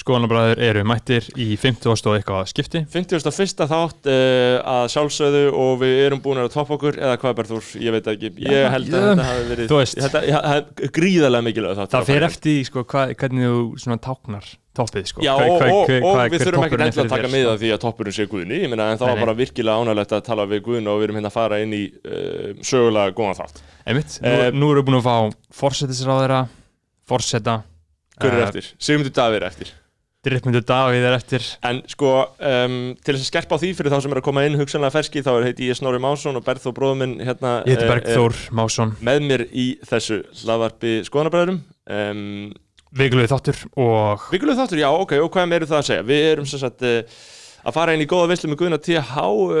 Skoðanabræður eru mættir í 50 og eitthvað skipti 51. þátt uh, að sjálfsögðu og við erum búin að toppa okkur eða hvað Berður, ég veit ekki ég held að Já, þetta hafi verið þú veist. þetta, það er gríðarlega mikilvæg þátt Það fer eftir sko, hva, hvernig þú svona táknar toppið sko. Já, Hver- og, hver- og, og við þurfum er endilega að fyrir taka með sko. að því að toppurinn sé Guðni ég en það var bara virkilega ánægilegt að tala við Guðni og við erum hérna að fara inn í uh, sögulega góðan þátt Einmitt, nú, Eh, nú erum við búin að fá forsetisráðara, forseta Hver er eh, eftir? Sigmundur Davíð er eftir Drippmundur Davíð er eftir En sko, um, til þess að skerpa á því fyrir þá sem er að koma inn hugsanlega ferski þá er heiti ég Snorri Másson og Berþó bróðuminn hérna Ég heiti eh, Bergþór Másson, er með mér í þessu hlaðvarpi skoðanabræðurum um, vikulega þáttur og Vikuleg þáttur, já, ok, og hvað eru það að segja? Við erum sem sagt uh, að fara inn í góða veislu með Guðna TH uh,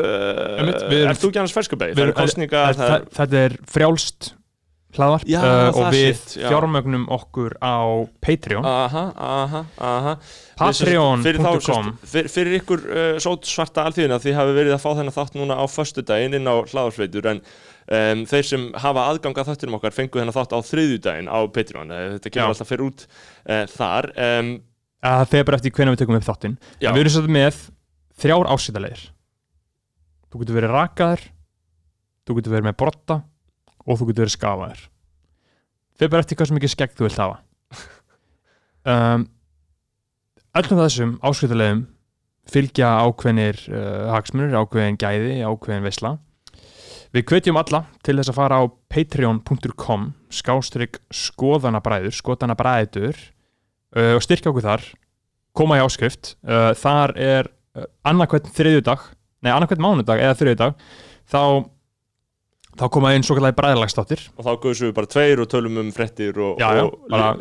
Einmitt, við erum- Er þú ekki annars ferskubæði? Það kostninga er, þa- þetta er frjálst hlaðvarp Já, eh, og við shit, já. fjármögnum okkur á Patreon Aha, aha, aha Patreon.com fyrir, fyrir, ykkur uh, sót svarta alþýðina því hafi verið að fá þennan þátt núna á föstudaginn inn á hlaðarsveitur en um, þeir sem hafa aðgang að þáttunum okkar fengu þennan þátt á þriðjudaginn á Patreon Eh, þetta kemur Já. alltaf fyrir út uh, þar um, að það er bara eftir hvernig við tökum upp þáttinn Já. en við erum svolítið með þrjár ásýtalegir þú getur verið rakaður þú getur verið með brotta og þú getur verið skafaður. Þeir bara eftir hvað sem ekki skegg þú vilt hafa. Um, öllum þessum ásýtalegum fylgja ákveðnir uh, hagsmunir, ákveðin gæði ákveðin veisla. Við hvetjum alla til þess að fara á patreon.com skástrygg skoðanabræður skoðanabræður uh, og styrkja okkur þar. Koma í áskrift. Uh, þar er uh, annarkvæmt þriðjudag nei, annarkvæmt mánudag eða þriðjudag þá þá koma inn svo kallar bræðarlagstáttir og þá guðsum við bara tveir og tölum um frettir og, og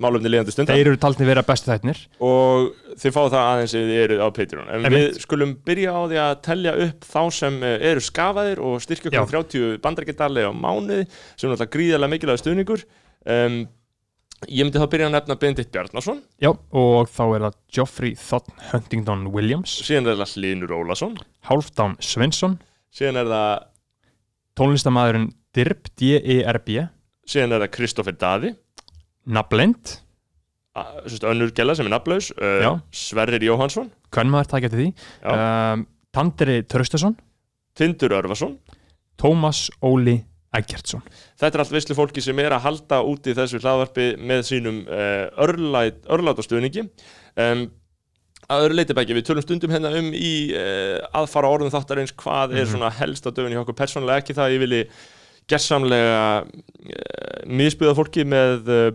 málefni leiðandi stundar þeir eru taldni vera bestu þættinir og þið fáið það aðeins ef þið eruð á Patreon. En Einmitt. við skulum byrja á því að telja upp þá sem eh, eru skafaðir og styrkja okkur um 30 bandarækjadali á mánuði sem er náttúrulega gríðarlega mikilvæg stuðningur. Um, ég myndi þá byrja að nefna Benedikt Bjarnason. Já, og þá er það Geoffrey Thotton Huntington Williams. Síðan er það Linur Ólason Hálfdán Svensson síðan er það, tónlistamæðurinn Dirb, D-E-R-B síðan er það Kristoffer Daði. Nablend, önnur gæla sem er nafnlaus Já. uh, Sverrir Jóhansson hvern maður takja til því um, Tandri Traustason. Tindur Örvason Tómas Óli Eggertsson. Þetta er allt veislu fólki sem er að halda úti þessu hlaðvarpi með sínum uh, örlæt, örlæta stuðningi um, að öðru leiti bæki, við tölum stundum hérna um í uh, aðfara orðum þáttarins hvað er Mhm. svona helst á döfun í okkur persónulega ekki það að ég vilji gersamlega uh, misbyða fólki með uh,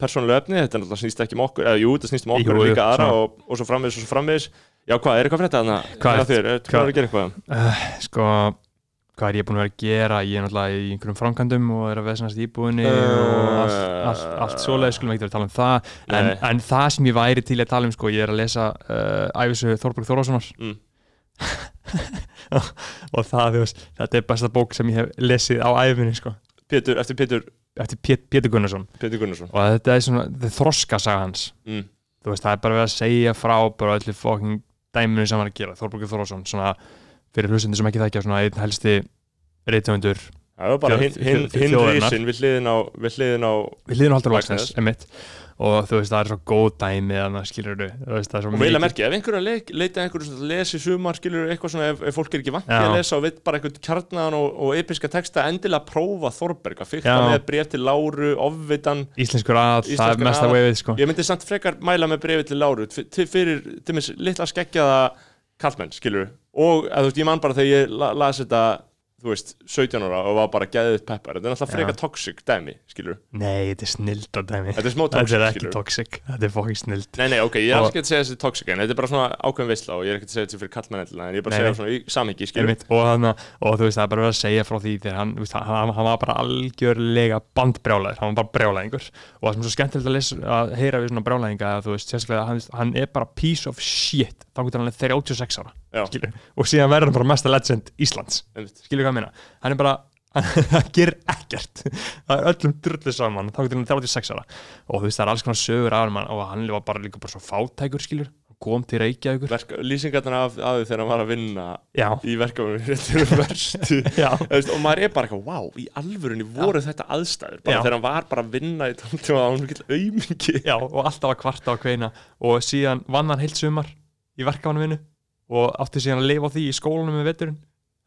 persónulega efni, þetta er náttúrulega snýst ekki um okkur eða jú, þetta snýst um okkur Jú, og jú, líka aðra og, og svo framvegis og svo framvegis Já, hvað, er eitthvað frétta þarna? Hvað Hjá þér, er hvað- er að gera eitthvað? Sko, hvað er ég búin að vera að gera? Ég er náttúrulega í einhverjum framkvæmdum og er að veðsannast íbúinni og allt, allt, allt svoleið, skulum ekki vera að tala um það. En, Nei. en það sem ég væri til að tala um sko, ég er að lesa uh, æfisu Þorberg Þórássonar Mm. og það, veist, þetta er besta bók sem ég hef lesið á æfinni sko, Pétur, eftir Pétur, eftir Pét, Pétur Gunnarsson. Pétur Gunnarsson. Og þetta er svona, þetta er þroska saga hans. Mm. þú veist, það er bara verið að segja frá bara öllu fokking dæminu sem hann er að gera Þorbergur Þórásson, svona fyrir hlustendur sem ekki þekkja, svona einn helsti reytöfundur Það var bara hinn hin, hin þjóðarinnar. risin við hliðin á, við hliðin á liðum haldur Lagsnes. og þú veist, það er svo góð dæmi að skilur veist, og vel að merkja, ef einhver er að leik, leita einhverju lesi sumar, skilur eitthvað svona ef, ef fólk er ekki vant að lesa og veit bara einhvern kjarnaðan og, og episka texta endilega prófa Þorberg að fyrta með bref til Láru, ofvitan íslenskur að, það er mesta að- veifið sko. Ég myndi samt frekar mæla með brefi til Láru fyrir, til mis, litla skeggjaða kallmenn, skilur og að, þú veist, ég man bara þegar ég la, las þetta þú veist, 17 ára og var bara gæðið peppar, þetta er frekar Já. toxic dæmi, skilur, nei, þetta er snild á dæmi. Þetta er smá þetta toxic, er ekki skilur toxic, þetta er fokking snild. Nei, nei, ok, ég er Og- ekki að segja þessi toxic en þetta er bara svona ákveðin veistla og ég er ekki að segja þessi fyrir kallmenn endilega, en ég er bara að Nei, segja svona í samhengi, skilur Einmitt, og, hana, og þú veist, það er bara að segja frá því þegar hann, veist, hann, hann var bara algjörlega bandbrjálæður, hann var bara brjálæðingur. Og það sem er svo skemmtilegt að, lesa, að heyra við svona brjálæðinga að þú veist, sérstaklega að hann, hann bara piece of shit, þá getur hann alveg 36 ára Já. skilur, og síðan verður hann bara mesta legend Íslands, skilur hvað ég meina? Hann er bara, hann gerir ekkert. Það er öllum drullu saman. Þá getur hann 36 ára. Og þú veist, það er alls konar sögur af hann og hann var bara líka bara svo fátækur skilur, kom til Reykjavíkur. Lýsingarnar af, af því þegar hann var að vinna já, í já, veist, og maður er bara eitthvað, wow, í alvörunni voru þetta aðstæður, bara Já. þegar hann var bara að vinna í tóntíma á hann aumingi já og alltaf að kvarta á kveina. Og síðan vann hann heilt sumar í verkafannu og átti síðan að lifa á því í skólanum með veturinn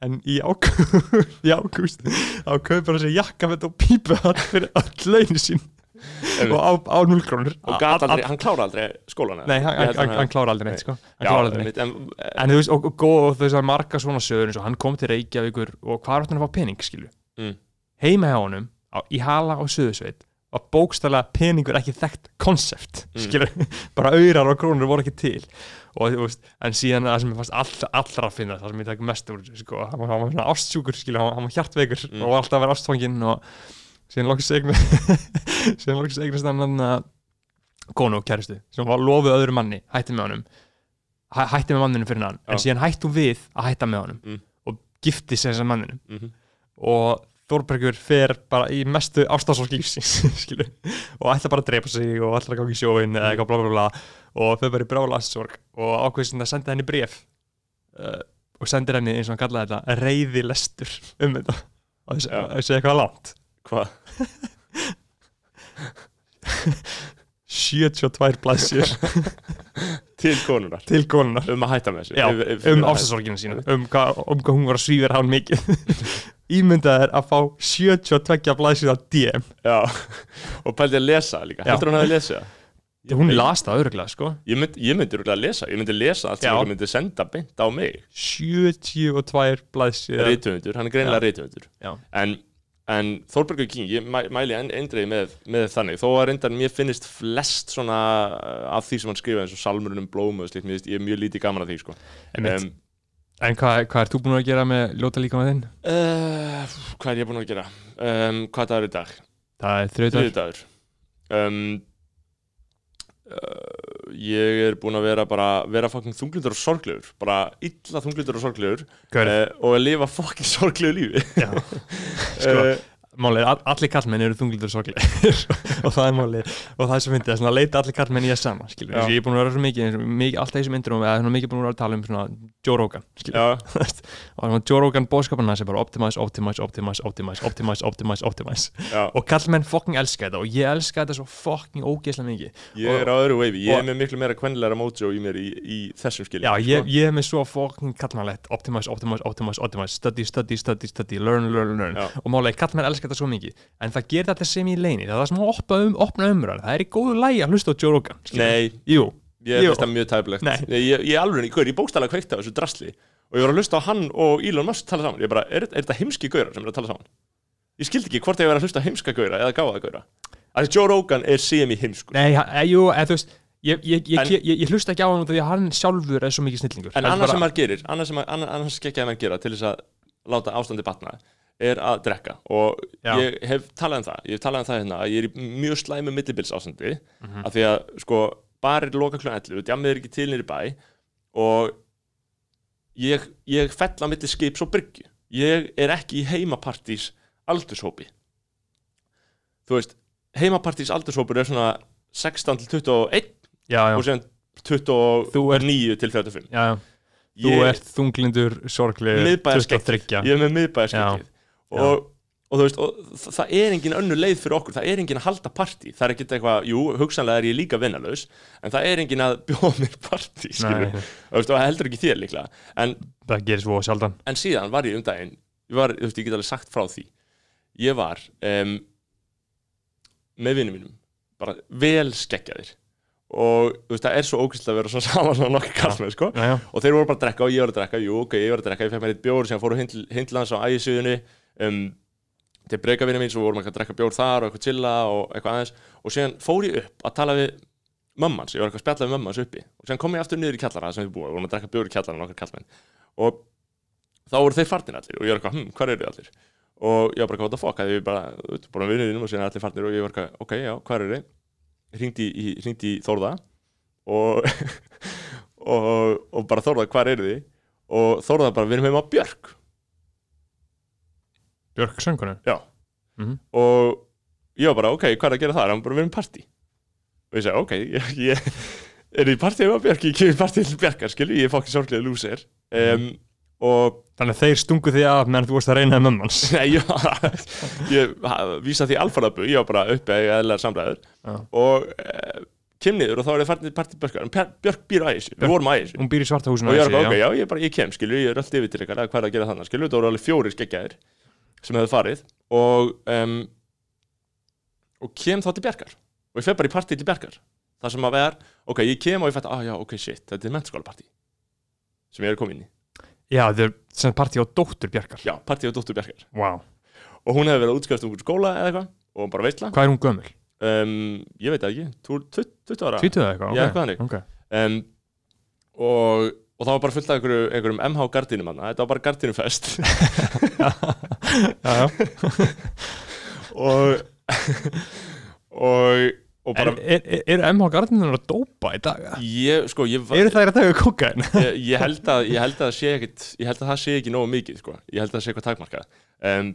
en í ágúst þá kaupir hann sér jakkafett og pípuhatt fyrir öll launir sín. Og á, á 0 krónur. Og hann klára aldrei skólan Nei, hann, klára aldrei neitt sko. Hann Já, klára aldrei neitt. en, En þú veist, og, þú veist, er marga svona sögur eins og hann kom til Reykjavíkur og hvað er hann að fá pening, skilu? Mm. Heima hjá honum, á, í Hala og Suðusveit var bókstælega peningur ekki þekkt konsept, Mm. skilu bara auðrar og krónur voru ekki til og þú veist, en síðan það sem ég fannst all, allra að finna, það sem ég tek mest úr sko, hann var, svona ástsjúkur, skilu hann, var- hjartveikur Mm. og alltaf að vera ástfanginn og síðan síðan loksins eignast hann að konu og kæristu sem var lofið öðru manni, hætti með honum hæ, hætti með manninu fyrir hann en Já. síðan hætti hún við að hætta með honum Mm. og gifti sig þessar manninu Mhm. og Þórbergur fer bara í mestu ástafsólk lífsins skilu, og ætla bara að drepa sig og ætla að ganga í sjóin eða eitthvað bla bla bla og þau bara í brála ástafsólk og ákveðist að senda henni bref uh, og sendir henni eins og hann kallaði þetta reyði lestur um þetta. Og Já. þessi eitthvað langt. Hvað? 72 blaðsjur til konunar til konunar um að hætta með þessu. Já, Ef- ef- um ástafsólkinu sína. Um hvað, um hvað hún var að svífir hann mikið. Ímyndað er að fá 72 blaðsjur af DM Já, og pældi að lesa líka. Já. heldur hann að lesa það? hún las það öðruglega sko. Ég myndi, ég myndi örugglega að lesa, ég myndi lesa allt sem Já. ég myndi senda beint á mig. 72 blaðsjur Rithöfundur, hann er greinilega rithöfundur. Já. en, en Þórbergur King, ég mæ, mæli en, eindreið með, með þannig, þó að reyndar mér finnist flest svona uh, af því sem hann skrifa eins og salmurinn um blómu og finnst ég er mjög lítið gaman af því sko. Einmitt. um, En hvað, hvað er þú búin að gera með ljóta líka með þinn? uh, Hvað er ég búin að gera? Um, hvað dagur er dag? Það er Þriðdagur um, uh, Ég er búin að vera bara vera fucking þunglindur og sorglegur bara illa þunglindur og sorglegur uh, og að lifa fucking sorglegu lífi. Já. Sko, uh, Málið, er, all- allir kallmenn eru þunglítur sorglegir og það er málið og það er svo fyndið, að leita allir kallmenn í það sama skilur, ég er búin að vera svo mikið, mikið alltaf þessum indrum, eða svona mikið búin að vera að tala um svona Joe Rogan, skilur, Joe Rogan bóðskaparna sem bara optimize, optimize, optimize, optimize, optimize, optimize, optimize. Og kallmenn fucking elska þetta og ég elska þetta svo fucking ógeðslega mikið. Ég er á öðru wavy Ég er með miklu meira kvennilega mojo í mér í, í þessum skilja Já, ég, ég er með svo fucking kallmannlegt optimize, optimize, optimize, optimize study, study, study, study, learn, learn, learn Þetta svo mikið. En það gerir þetta sem í leini, það er að opna, um, opna umræðan, það er í góðu lægi að hlusta á Joe Rogan. Nei, Jú, ég finnst það mjög tæplegt. Ég, ég, alveg, ég, ég bókstæðlega kveikti á þessu drasli. Og ég var að hlusta á hann og Elon Musk tala saman. Ég bara, er, er þetta heimski gaurar sem er að tala saman? Ég skildi ekki hvort ég var að hlusta heimska gaura eða gáða gaura. Því Joe Rogan er semi heimskur nei, eh, jú, eða þú veist ég, ég, ég, En- ég, hlusta ekki á hann af því að hann sjálfur er svo mikið snillingur. En annað sem maður gerir, annað sem maður gera til þess að láta ástandi batna er að drekka. Og Já. ég hef talað um það, ég hef talað um það hérna að ég er í mjög slæmu millibils ástandi Mhm. af því að sko barir loka klun 11, djamið er ekki til nýri bæ og ég, ég fell á milli skips og bryggju. Ég er ekki í heimapartís aldurshópi. Þú veist, heimapartís aldurshópur er svona 16 til 21 Já, já, og ert- 29 til 35 já, já. Þú Ég- ert þunglindur, sorglegur, miðbæðarskegg 23 ég er með miðbæðarskeggið Já. Og, og þú veist, og þa- það er engin önnur leið fyrir okkur, það er engin að halda partí. Það er ekki eitthvað, jú, hugsanlega er ég líka vinnalaus en það er engin að bjóða mér partí skilur, og, og heldur ekki þér líklega. En, það gerir svo sjaldan. En síðan var ég um daginn ég var, þú veist, ég get alveg sagt frá því. Ég var um, með vinnum mínum bara vel skeggjaðir. Og þú veist, það er svo ógæslega að vera svo saman svona nokkuð kallmenn, sko. Já, já, og þeir voru bara að drekka og ég var að drekka, jú ok, ég var að drekka, ég fekk mér eitt bjór sem fóru hindlans á ægisíðunni um, til breykavinni mín, svo vorum við að drekka bjór þar og eitthvað chilla og eitthvað aðeins. Og síðan fór ég upp að tala við mammans, ég var eitthvað að spjalla við mammans uppi. Og síðan kom ég aftur niður í kjallara sem við búum, við vorum að drekka bjór í kjallara nokkar kallmenn og þá voru þeir farnir allir og ég var eitthvað, hm, hvað eru þið allir? Og ég var bara, what the fuck, að ég bara, þú veist, bara vinniðinum og síðan allir farnir. Og ég var eitthvað, ok, já, hvað eru þið hringdi í Þórða. Og, og, og bara Þórða, hvað eru þið? Og Þórða bara, við erum heima á Björk Björk söngunum Já. Mhm. og ég var bara, ok, hvað er að gera það hann bara, við erum partí. Og ég segi, ok, ég, ég er í partíum á Björk, ég kemur í partíum til Bjarkar skilu, ég er fokkin sorglega lúser. Um, og Þannig að þeir stungu því að meðan þú varst að reyna mömmans Nei, ég, ég vísa því alfarðabu, ég var bara uppi að eðlar samræður. Já. og uh, kem niður og þá er það farin til partí Björkar. En Björk, býr á ægis, við vorum á ægis Hún býr í svarta húsinu og ég er á bara, ok, já, ég, bara, ég kem, skilu, ég er alltaf yfir til ykkar að hvað er að gera þannig, skilu, það voru alveg fjóri skeggjaðir sem hefðu farið og um, og kem þá til Bjarkar og ég fer bara í partí til Bjarkar það sem að vera, ok, ég kem og ég fætti, ah já, ok, shit, þetta er mennskólapartí sem ég er komin inn í, Já, þetta er sem partí á dóttur Bjarkar já, partí á dóttur Bjarkar Vá, og hún hefði verið að útskjáðast um einhvern skóla eða eitthvað og bara veistla hvað er hún gömul? um, ég veit ekki, Tú- tut- 20 ára 20 eða eitthvað? Já, ok, eitthvað þannig. ok. um, og, og það var bara fullt af einhverju, einhverjum MH gardínum hann þetta var bara já og og og bara er, er, er MH Gardinunar að dópa í dag? ég, sko, ég, var- Eru það að taka kokain? ég, ég held að ég held að það sé ekkit ég held að það sé ekki nógu mikið, sko ég held að það sé eitthvað takmarkað um,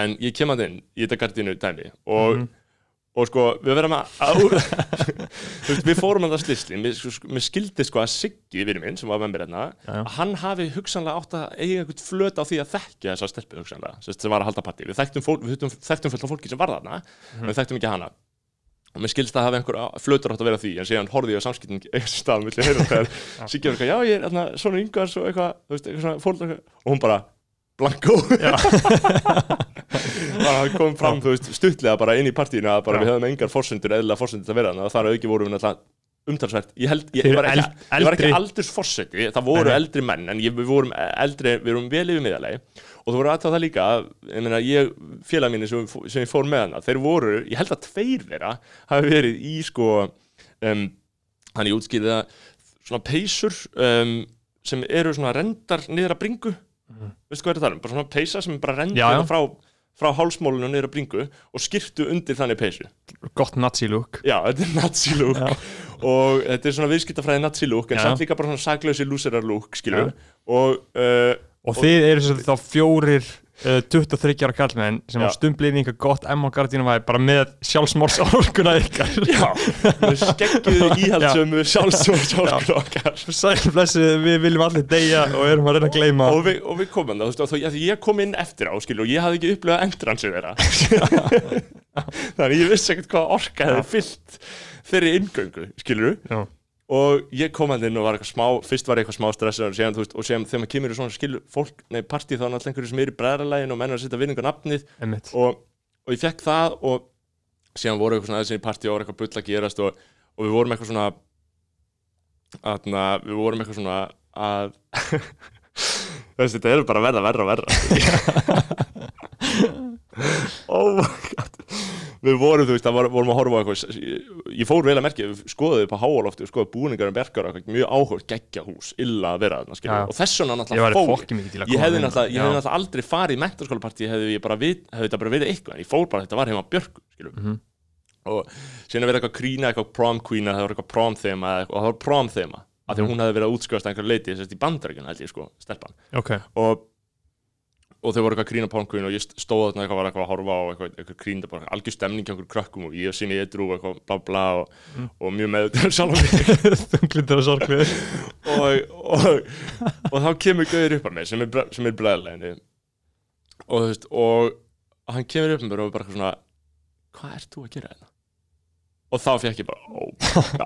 en ég kem að inn í þetta gardínu dæmi og Mhm. Og sko, við verðum að veist, við fórum að það slisli mér, sko, mér skildi sko að Siggi vinur minn, sem var með mér hérna að hann hafi hugsanlega átt að eiga einhvern flöt á því að þekkja þessa stelpu hugsanlega, sem var að halda partí. Við þekktum, fólk, við þekktum, þekktum fullt af fólki sem var þarna en við þekktum ekki hana. Og mér skilst að hafi einhver flötur átt að vera því en síðan horfði ég á samskiptin einhvers stað Siggi var eitthvað, já ég er hérna, svona eitthvað, eitthvað fólk og hún bara, blanko hann kom fram, veist, stuttlega bara inn í að Já. við höfum engar forsendur, eðlilega forsendur að vera þannig að þar auki vorum við náttúrulega umtalsvert. Ég, held, ég, ég, var ekki, eld- ég var ekki eldri- aldursforseti það voru eldri menn en við vorum eldri við vorum vel yfir miðalegi og þú voru aðtáð það líka að, meina ég félag mínu sem, sem ég fór með hana þeir voru, ég held að tveir þeirra hafi verið í sko um, hann ég útskýrði það svona peysur um, sem eru svona rendar niður að bringu veistu hvað er það um? Bara svona peysa sem bara rendur Já, já. frá, frá hálsmólinu niður að bringu og skirtu undir þannig peysu Gott nazi look Já, þetta er nazi look Já. og þetta er svona viðskiptafræði nazi look en Já. samt líka bara svona saglausi lúserar look skilur og uh, Og þið eru svo þá fjórir uh, 23 ára kallmenn sem Já. á stumbliðin einhver gott MH Gardinu væri bara með sjálfsmórsorkuna ykkar. Já, með skeggjuðu íhaldsömu sjálfsvöldsjálfur okkar Sæl blessu, við viljum allir deyja og erum að reyna að gleyma. Og við, og við komum það, þú veist, og því ég kom inn eftir á skilur og ég hafði ekki upplifað endransu þeirra. Þannig ég vissi ekkert hvað orka hefði fyllt þeirri inngöngu, skilur Já, og ég kom að inn og var eitthvað smá fyrst var ég eitthvað smá stressað og séðan, þú veist, og séðan þegar maður kemur í svona skilur fólk, nei, partí þá er náttúrulega einhverju sem er í bræðralægin og menn er að setja vinningu nafnið. Einmitt. Og, og ég fekk það og síðan voru eitthvað svona aðeins í partí og var eitthvað bull að gerast og, og við vorum eitthvað svona aðna, við vorum eitthvað svona að þessi, þetta er bara verða verra og verra. Oh my god við vorum, þú veist, það var, vorum að horfa á eitthvað ég, ég fór vel að merkja, við skoðum upp á háalofti og skoðum búningar um bergar og eitthvað mjög áhuga geggja hús, illa að vera Já. og þess vegna Ég náttúrulega fór ég hefði náttúrulega, aldrei farið í mentaskólapartí hefði ég bara vit, hefði þetta bara verið eitthvað en ég fór bara, þetta var heima Björk skilur. Mhm. og síðan að vera eitthvað krína eitthvað prom queen, það var eitthvað prom þema og það var prom þema, af því að Mhm. hún hefði verið að útskjóðast einhver leiti, í bandarækjun held ég sko, stelpan, Ok, og og þau voru eitthvað krína prom queen og ég st- stóð þarna eitthvað var eitthvað að horfa á eitthvað, eitthvað krína, bara algjör stemning hjá einhver krökkum og ég og sinni ég drú eitthvað bla bla og, Mm. og mjög meðutur sjálf mig þunglindur og sorgleður og, og, og þá kemur Gauður upp að mig sem er, er blæðilegni og þú veist og hann kemur upp að mér og bara svona hvað ert þú að gera þetta? og þá fekk ég bara oh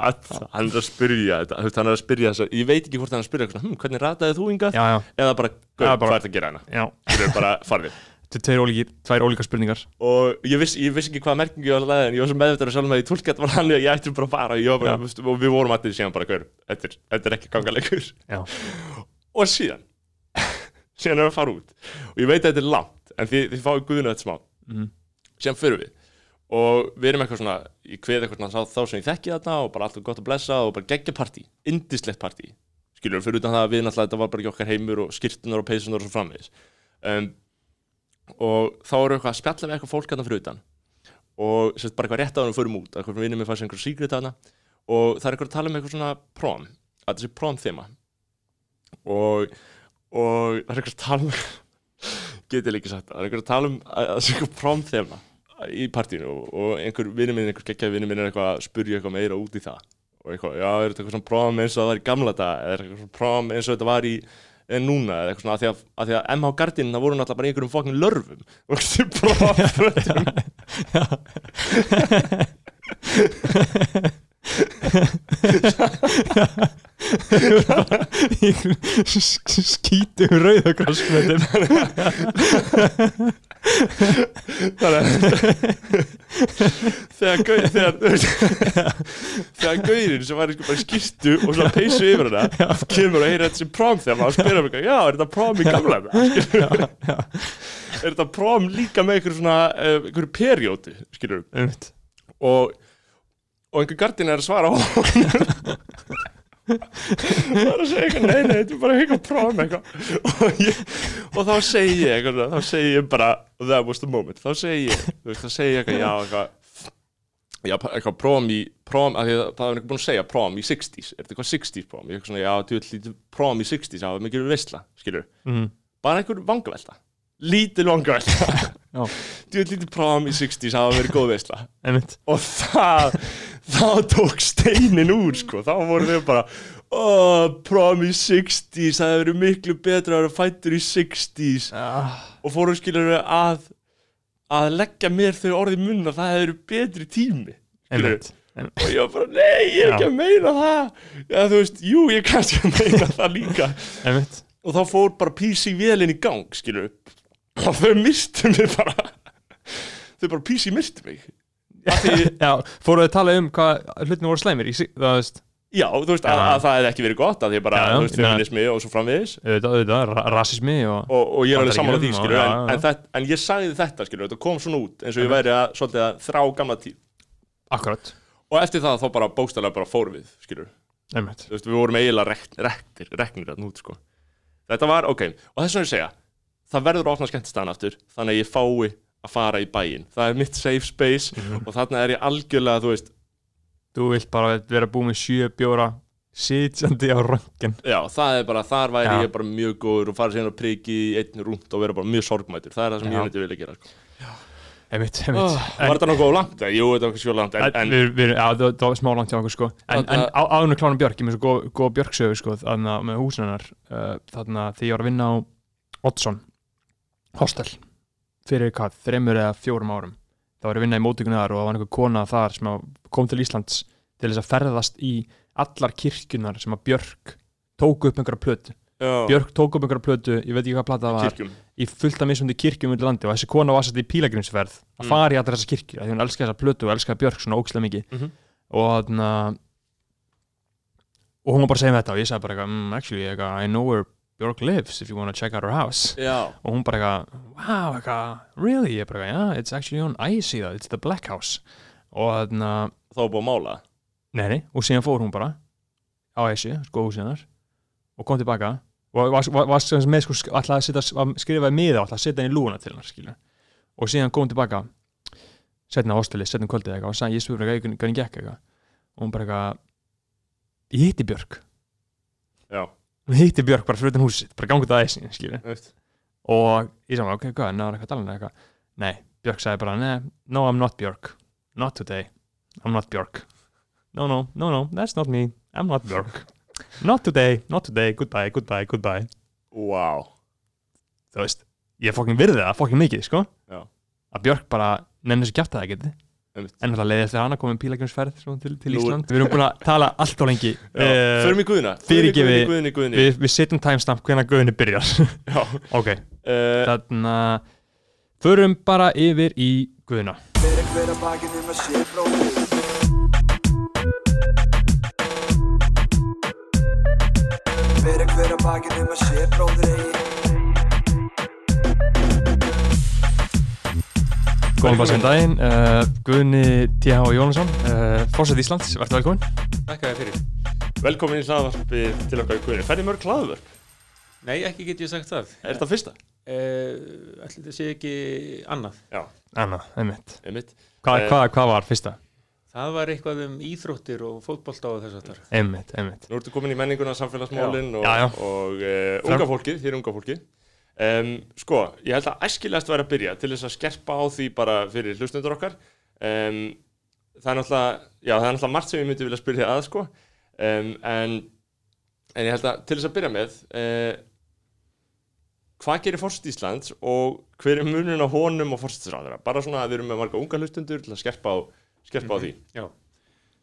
hann er að spyrja þetta. Hann er að spyrja þess að ég veit ekki hvort hann er að spyrja hm, hvernig rataði þú já, eða bara, hvað ert að gera hérna þú er bara farðið Þetta er tveir ólíkar spurningar. Og ég vissi, ég vissi ekki hvað merkingu ég var að leiða en ég var svo meðvitað að sjálf með því tólkat var hann ég ætti bara að fara. Bara, veist, og við vorum allir síðan bara gaur, þetta, er- þetta ekki gangalegur. Og síðan síðan erum við að fara út. Og ég veit að þetta er langt en þið, þið fáið guðinu þetta smá. Mhm. síðan fyrir við. Og við erum eitthvað svona ég kveð eitthvað svona þá, sem ég þekki þarna og bara allt er gott að blessa og bara geggja partí indislegt partí. Skilur fyrir utan það að við náttúrulega þetta var bara ekki okkar heimur og skirtunar og peysunar og svo framvegis um, og þá við eitthvað að spjalla við eitthvað fólk hérna fyrir utan. Og sérst bara eitthvað rétt á hann og förum út. Eitthvað vinnum við fannst einhver síkret hana og það er eitthvað að tala um eitthvað svona prom að þessi prom þema og, og það er eitthvað að tala um get ég líka sagt það það er eitthvað að tala um að það sé eitthvað prom þema í partíinu. Og, einhver vinnur minn, einhver geggjaði vinnur minn er eitthvað að spurja eitthvað meira út í það. Og eitthvað, já, er þetta eitthvað svona prom eins og það var í gamla dag eða er þetta eitthvað svona prom eins og þetta var í en núna, eða eitthvað svona, af því að, að, því að MH Gardinin, það voru náttúrulega bara einhverjum fokkin lörfum. Og þessi prom skítum rauðagrassfötum þannig að þegar gau- þegar þegar gaurinn sem var sko bara í skýrtu og svona peysu yfir hana kemur og heyrir þetta sem prom þegar maður spyrir mig, já, er þetta prom í gamla er þetta prom líka með einhverju svona einhverju perjóti, skilur einmitt. Og, og einhver gardin er að svara á er að segja eitthvað, nei, nei, þetta er bara eitthvað prom eitthvað. Og, ég, og þá segi ég eitthvað, þá segi ég bara that was the moment, þá segi ég þú veist, þá segi ég eitthvað, já, eitthvað já, eitthvað prom í að það er eitthvað búin að segja prom í 60s er þetta eitthvað 60s prom, ég er eitthvað svona, já, þú veit lítið prom í 60s, það var mikið veistla, skilur mm. bara einhver vangavelta. Lítil vangavelta. Já. þú veit lítið prom í 60s, það einmitt þá tók steinin úr sko. Þá voru þau bara oh, prom í 60s, það hefur verið miklu betra að vera fættur í 60s ah, og fóru skilur að að leggja mér þau orðið í munna það hefur verið betri tími skilurðu. einmitt og ég var bara, nei, ég er ekki að meina það. Já, þú veist, jú, ég er kannski að meina það líka. Einmitt. Og þá fór bara PC vélinn í gang, skilur og þau mistu mig bara. Þau bara PC mistu mig. Af því, já fóruðu að tala um hvað hlutinu voru slæmir í sig það veist? Já, þú veist, að, að það hefði ekki verið gott að því bara, Já, þú veist, feminismi og svo framvegis. Auðvitað, auðvitað, ra- rasismi og og, og ég er alveg því, Bandaríkjunum og- skilur já, en, en, þetta, en ég sagði þetta, skilur, þetta kom svona út eins og ég væri að, svolítið að þrá gamla tíð. Akkurat. Og eftir það þá bara bókstæðlega bara fórum við, skilur einmitt. Þú veist, við vorum eiginlega rekt, rektir, reknir að nút, sko. Þetta var, ok, og þess vegna ég segja það verður að opna skemmtistæðan aftur þannig að ég fái að fara í bæinn það er mitt safe space Mhm. og þarna er ég algjörlega, þú veist þú vilt bara vera búið með sjö bjóra sitjandi á röngin já, það er bara, þar væri Já. ég bara mjög góður og fara síðan að priki einn rúnt og vera bara mjög sorgmætur, það er það sem Já. ég myndi vilja gera, sko einmitt, einmitt oh, Var þetta nokkuð langt? Jú, þetta var svo langt það, var smá langt hjá okkur sko En, en á, áðurinn klána Björk, ég með svo góð, Björksögu sko Þannig að með húsin hennar uh, Þannig að því ég var að vinna á Oddsson Hostel Fyrir hvað, þreymur eða fjórum árum. Það var að vinna í mótökunni þar og það var einhver kona þar sem kom til Íslands til þess að ferðast í allar kirkjunar sem að Björk tók upp einhverja plötu. Já, Björk tók upp einhverja plötu, ég veit ekki hvað plata það var kirkjum í fullt af mismundi kirkjum undir landi og þessi kona var sett í pílagrimsferð að Mm. fara í allar þessar kirkjur af því hún elskaði þessa plötu og elskaði Björk svona ókslega mikið. Mhm. og þarna og hún var bara að segja mér þetta og ég sagði bara mm, actually, I know where Björk lives if you want to check out her house. Já, og hún bara eitthvað, wow, eitthvað really, ég bara eitthvað, yeah, it's actually on I see that, it's the black house. Og þarna, þá búið að mála. Nei, nei, og síðan fór hún bara á Esju, sko húsið hennar og kom tilbaka. Og var, var, var með sko, sk- ætlaði að að skrifa í miða og ætlaði að setja henni í lúna til hennar skilur. og síðan kom hún tilbaka setna á hostelið, setna um kvöldið eitthvað og sagði, ég spurði eitthvað, hvernig gekk eitthvað? Og hún bara eitthvað ég hitti Björk, Já, hún hitti Björk bara fyrir utan húsið, bara það aðeins skilur veist. Og ég sagði, ok, hvað, náður eitthvað að tala um eitthvað nei, Björk sagði bara, nei, no, I'm not Björk. Not today, I'm not Björk. No, no, no, no, that's not me. I'm not Björk. Not today, not today, goodbye, goodbye, goodbye. Wow. Þú veist, ég fokkin virði það fokkin mikið, sko. Já. að Björk bara nennir þessu kjæfta það geti. En það leiði eftir hana komið pílagjumsferð til, til Ísland. Við erum búin að tala allt og lengi. Eh, Förum í guðina. Fyrirgefi- Guðni, guðni, guðni við, við setjum timestamp hvenær guðinni byrjar. Já. Ok, uh, þannig að förum bara yfir í guðina. Fyrir hver að bakið um að sé bróðir Fyrir Góðan bara sem daginn, uh, Guðni T.H. Jónsson, uh, Fórsett Íslands, verður velkomin. Þakka þér fyrir. Velkomin í hlaðvarpi til okkar guðni Færði mörg hlaðvörp? Nei, ekki get ég sagt það. Er þetta fyrsta? Uh, Ætli þetta sé ekki annað. Anna, einmitt. Einmitt Hva, Eh. hvað, hvað var fyrsta? Það var eitthvað um íþróttir og fótbolta og þess að þar. Einmitt, einmitt. Nú ertu komin í menninguna, samfélagsmálin og, Já, já. og uh, unga fólkið, þér unga fólkið um, Sko, ég held að æskilegast væri að byrja til þess að skerpa á því bara fyrir hlustundur okkar. Um, Það er náttúrulega, já, það er náttúrulega margt sem ég myndi vilja spyrja að sko. Um, en, en ég held að til þess að byrja með uh, hvað gerir fórst Íslands og hver er munun á honum og fórstisræðara bara svona að við erum með marga unga hlustundur til að skerpa á, skerpa á því. Já,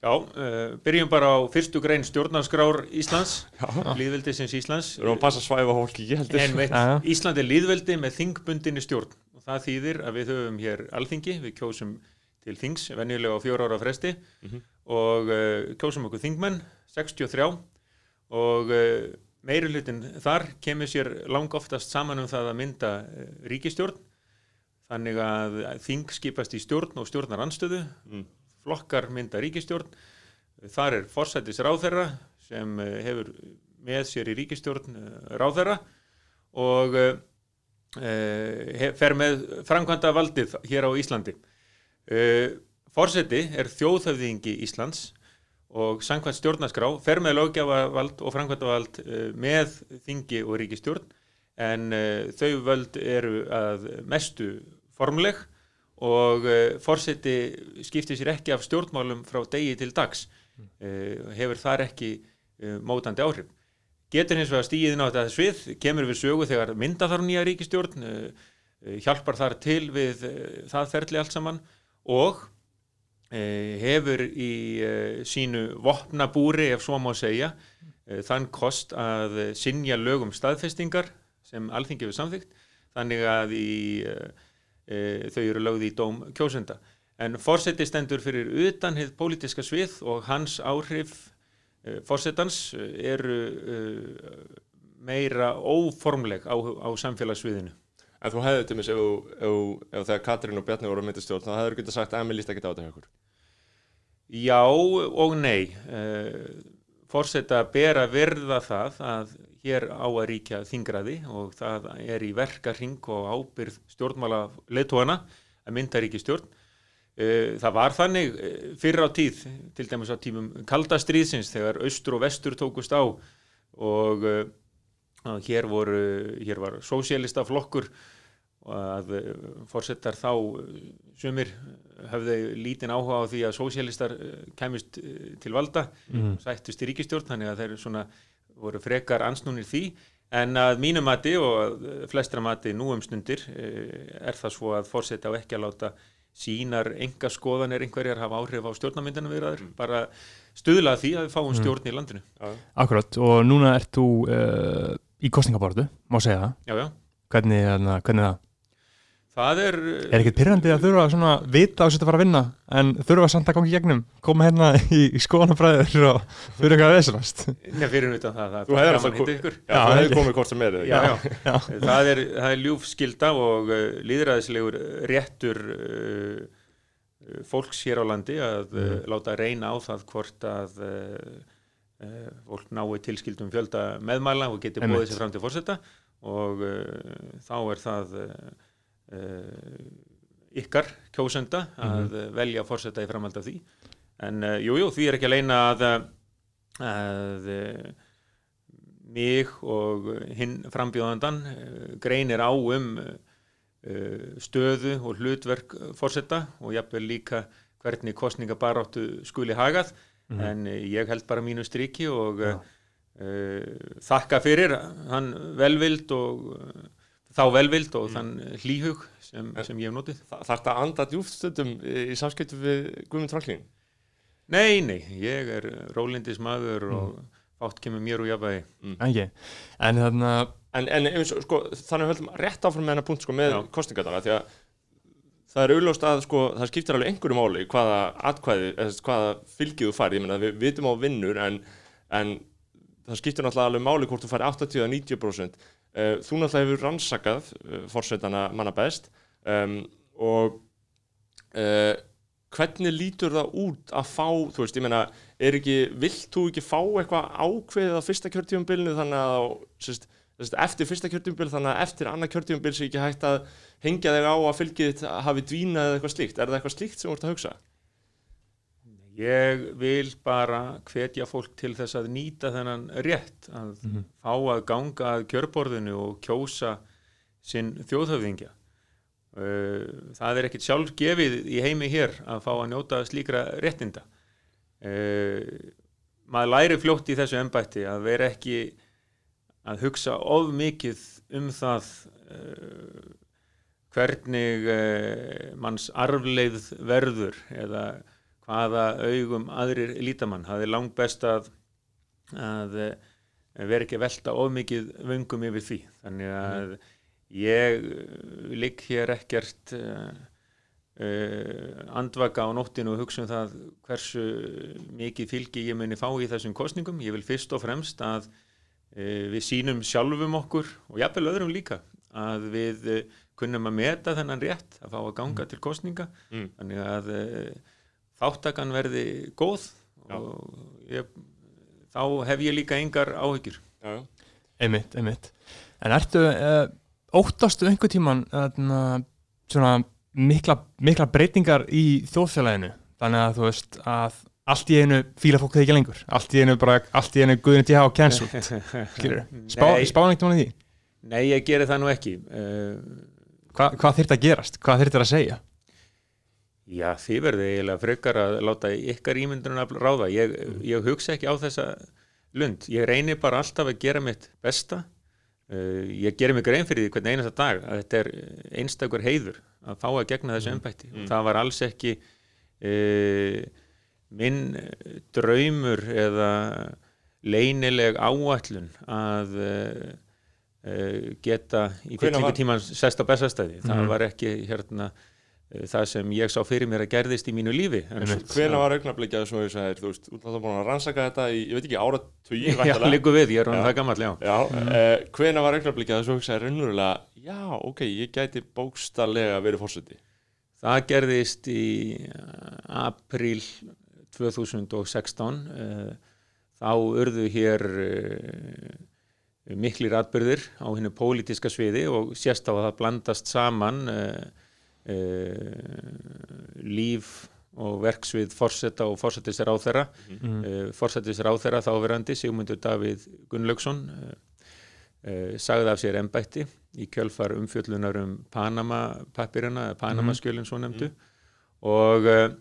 Já uh, byrjum bara á fyrstu grein stjórnarskrár Íslands, líðveldisins Íslands. við erum að passa svæfa fólki ekki heldur Einmitt, Já, já. Ísland er líðveldi með þingbundinni stjórn og það þýðir að við höfum hér alþingi, við kjósum til þings, venjulega á fjóra ára fresti Mhm. og uh, kjósum okkur þingmenn, 63 og uh, meiri hlutin þar kemur sér lang oftast saman um það að mynda ríkistjórn þannig að þing skipast í stjórn og stjórnar anstöðu Mm. Flokkar mynda ríkistjórn þar er forsættis ráðherra sem uh, hefur með sér í ríkistjórn uh, ráðherra og uh, fer með framkvæmda valdið hér á Íslandi. Uh, forseti er þjóðhöfðingi Íslands og samkvæmt stjórnarskrá fer með löggjafavald og framkvæmdavald með þingi og ríkistjórn en þau völd eru að mestu formleg og uh, forseti skiptir sér ekki af stjórnmálum frá degi til dags. Uh, hefur þar ekki uh, mótandi áhrif. Getur hins vegar stíðin á þetta svið kemur við sögu þegar mynda þar nýja ríkistjórn hjálpar þar til við það ferli allt saman. Og hefur í sínu vopnabúri ef svo má segja þann kost að sinja lögum staðfestingar sem alþingi við samþygt þannig að í, uh, þau eru lögð í dóm kjósenda. En forseti stendur fyrir utan hið pólitíska svið og hans áhrif uh, forsetans uh, eru uh, meira óformleg á, á samfélagssviðinu. En þú hefði til mér ef, þú- ef, þú- ef þegar Katrín og Bjarni voru að mynda stjórn þá hefur getað sagt að mér líst ekki á þetta hjá ykkur? Já og nei. Uh, Forseta ber að verða það að hér á að ríkja þingraði og það er í verkarring og ábyrð stjórnmála leitóana að mynda ríkistjórn. Uh, það var þannig uh, fyrr á tíð, til dæmis á tímum kaldastríðsins þegar austur og vestur tókust á og að hér, voru, hér var sósélista flokkur að forsetar þá sumir höfðu lítinn áhuga á því að sósíalistar kæmist uh, til valda Mm. sættust í ríkistjórn þannig að þeir svona voru frekar ansnúnir því en að mínu mati og flestra mati nú um stundir uh, er það svo að forseta á ekki að láta sínar enga skoðanir einhverjar hafa áhrif á stjórnarmyndina viðraður bara stuðla að því að við fáum stjórn í landinu. Akkurat, og núna ert þú uh, í kostningabortu, má segja það. Já, já, hvernig, hérna, hvernig það það er Er ekkert pyrrandi að þurfa svona vita á sér að fara að vinna en þurfa samt að koma í gegnum koma hérna í, í skoðanabræður og þurfa eitthvað að veðsast Nei, fyrir utan það, það er gaman hitta ykkur Já, Já, hefði ekki. komið hvort sem er já, ekki? já. Það, er, það er ljúfskylda og uh, líðræðislegur réttur uh, uh, fólks hér á landi að uh, láta reyna á það hvort að uh, uh, fólk nái tilskildum fjölda meðmæla og geti bóðið sér fram til fórseta og uh, þá er það uh, uh, ykkar kjósenda að uh, velja fórseta í framhald af því. En uh, jú, jú, því er ekki að leina að, að uh, mig og hinn frambjóðandan greinir á um stöðu og hlutverk fórseta og jafnvel líka hvernig kostningabaráttu skuli hagað. En uh, ég held bara mínu striki og uh, uh, þakka fyrir hann velvild og þá velvild og þann hlýhug sem, sem ég hef notið. Þa- Þarftu að anda djúft stundum í samskiptu við Guðmund Franklín? Nei, nei, ég er rólindis maður og fátt kemur mér úr jafnvægi. Ekki, en þarna En, en eins og, sko, þannig höldum rétt áfram með hennar punkt sko, með Já. kostningadana því að það er auðljóst að sko, það skiptir alveg einhverju máli hvaða atkvæði, hvaða fylgið þú fær, ég meina við vitum á vinnur en, en það skiptir náttúrulega alveg máli hvort þú fær 80-90% uh, þú náttúrulega hefur rannsakað uh, fórsetana manna best um, og uh, hvernig lítur það út að fá, þú veist, ég meina er ekki, vilt þú ekki fá eitthvað ákveðið á fyrsta kjörtífumbilinu þannig að sérst, eftir fyrsta kjörtífumbil þannig að eftir annað kjörtífumbil sé ekki hægt að hengja þig á að fylgið hafi dvínað eða eitthvað slíkt, er það eitthvað slíkt sem þú ert að hugsa? Ég vil bara hvetja fólk til þess að nýta þennan rétt að fá að ganga að kjörborðinu og kjósa sinn þjóðhöfðingja. Uh, Það er ekkit sjálf gefið í heimi hér að fá að njóta slíkra réttinda. uh, maður læri fljótt í þessu embætti að vera ekki að hugsa of mikið um það uh, hvernig manns arfleið verður eða hvaða augum aðrir lítamann. Það er langt best að, að uh, vera ekki að velta of mikið vöngum yfir því. Þannig að ég uh, ligg hér ekkert uh, uh, andvaka á nóttinu og hugsa um það hversu mikið fylgi ég muni fá í þessum kostningum. Ég vil fyrst og fremst að uh, við sínum sjálfum okkur og jafnvel öðrum líka að við kunnum að meta þennan rétt að fá að ganga til kostninga Mm. þannig að þáttakan verði góð Já. og ég, þá hef ég líka engar áhyggjur. Já, já. einmitt, einmitt en ertu, uh, óttastu einhver tíman uh, svona mikla, mikla breytingar í þjóðfélaginu þannig að þú veist að allt í einu fíla fólk það ekki lengur allt í einu bara, allt í einu guðin til að hafa cancelled skilur, spá, Nei. spána ekkert manni því Nei, ég geri það nú ekki. Uh, Hva, hvað þyrfti að gerast, hvað þyrfti að segja Já, þið verði eiginlega frekar að láta ykkar ímyndunum að ráða. Ég, ég hugsa ekki á þessa lund. Ég reyni bara alltaf að gera mitt besta. Uh, ég gerir mig grein fyrir því hvernig einasta dag að þetta er einstakur heiður að fá að gegna þessu embætti. Og það var alls ekki uh, minn draumur eða leynileg áætlun að uh, geta í fyllingu tíman sest á bestastæði. Það Mhm. var ekki hérna það sem ég sá fyrir mér að gerðist í mínu lífi. Hvena var augnablikjað sem þú sagðir, þú veist, þú ert búin að rannsaka þetta í, ég veit ekki, áratugi, Já, líku við, ég er hann Já. það gammal, já Já, mm. hvena var augnablikjað sem þú hugsaði raunverulega, já, ok, ég gæti bókstallega verið fórseti. Það gerðist í uh, apríl 2016 uh, þá urðu hér uh, miklir atbyrðir á hennu pólitíska sviði og sérst á að það blandast saman uh, uh, líf og verksvið forseta og forsetisir áþera mm. uh, forsetisir áþera þáverandi Sigmundur Davíð Gunnlaugsson uh, uh, sagði af sér embætti í kjölfar umfjöllunar um Panama pappirina, Panama skjölinn svo nefndu og uh,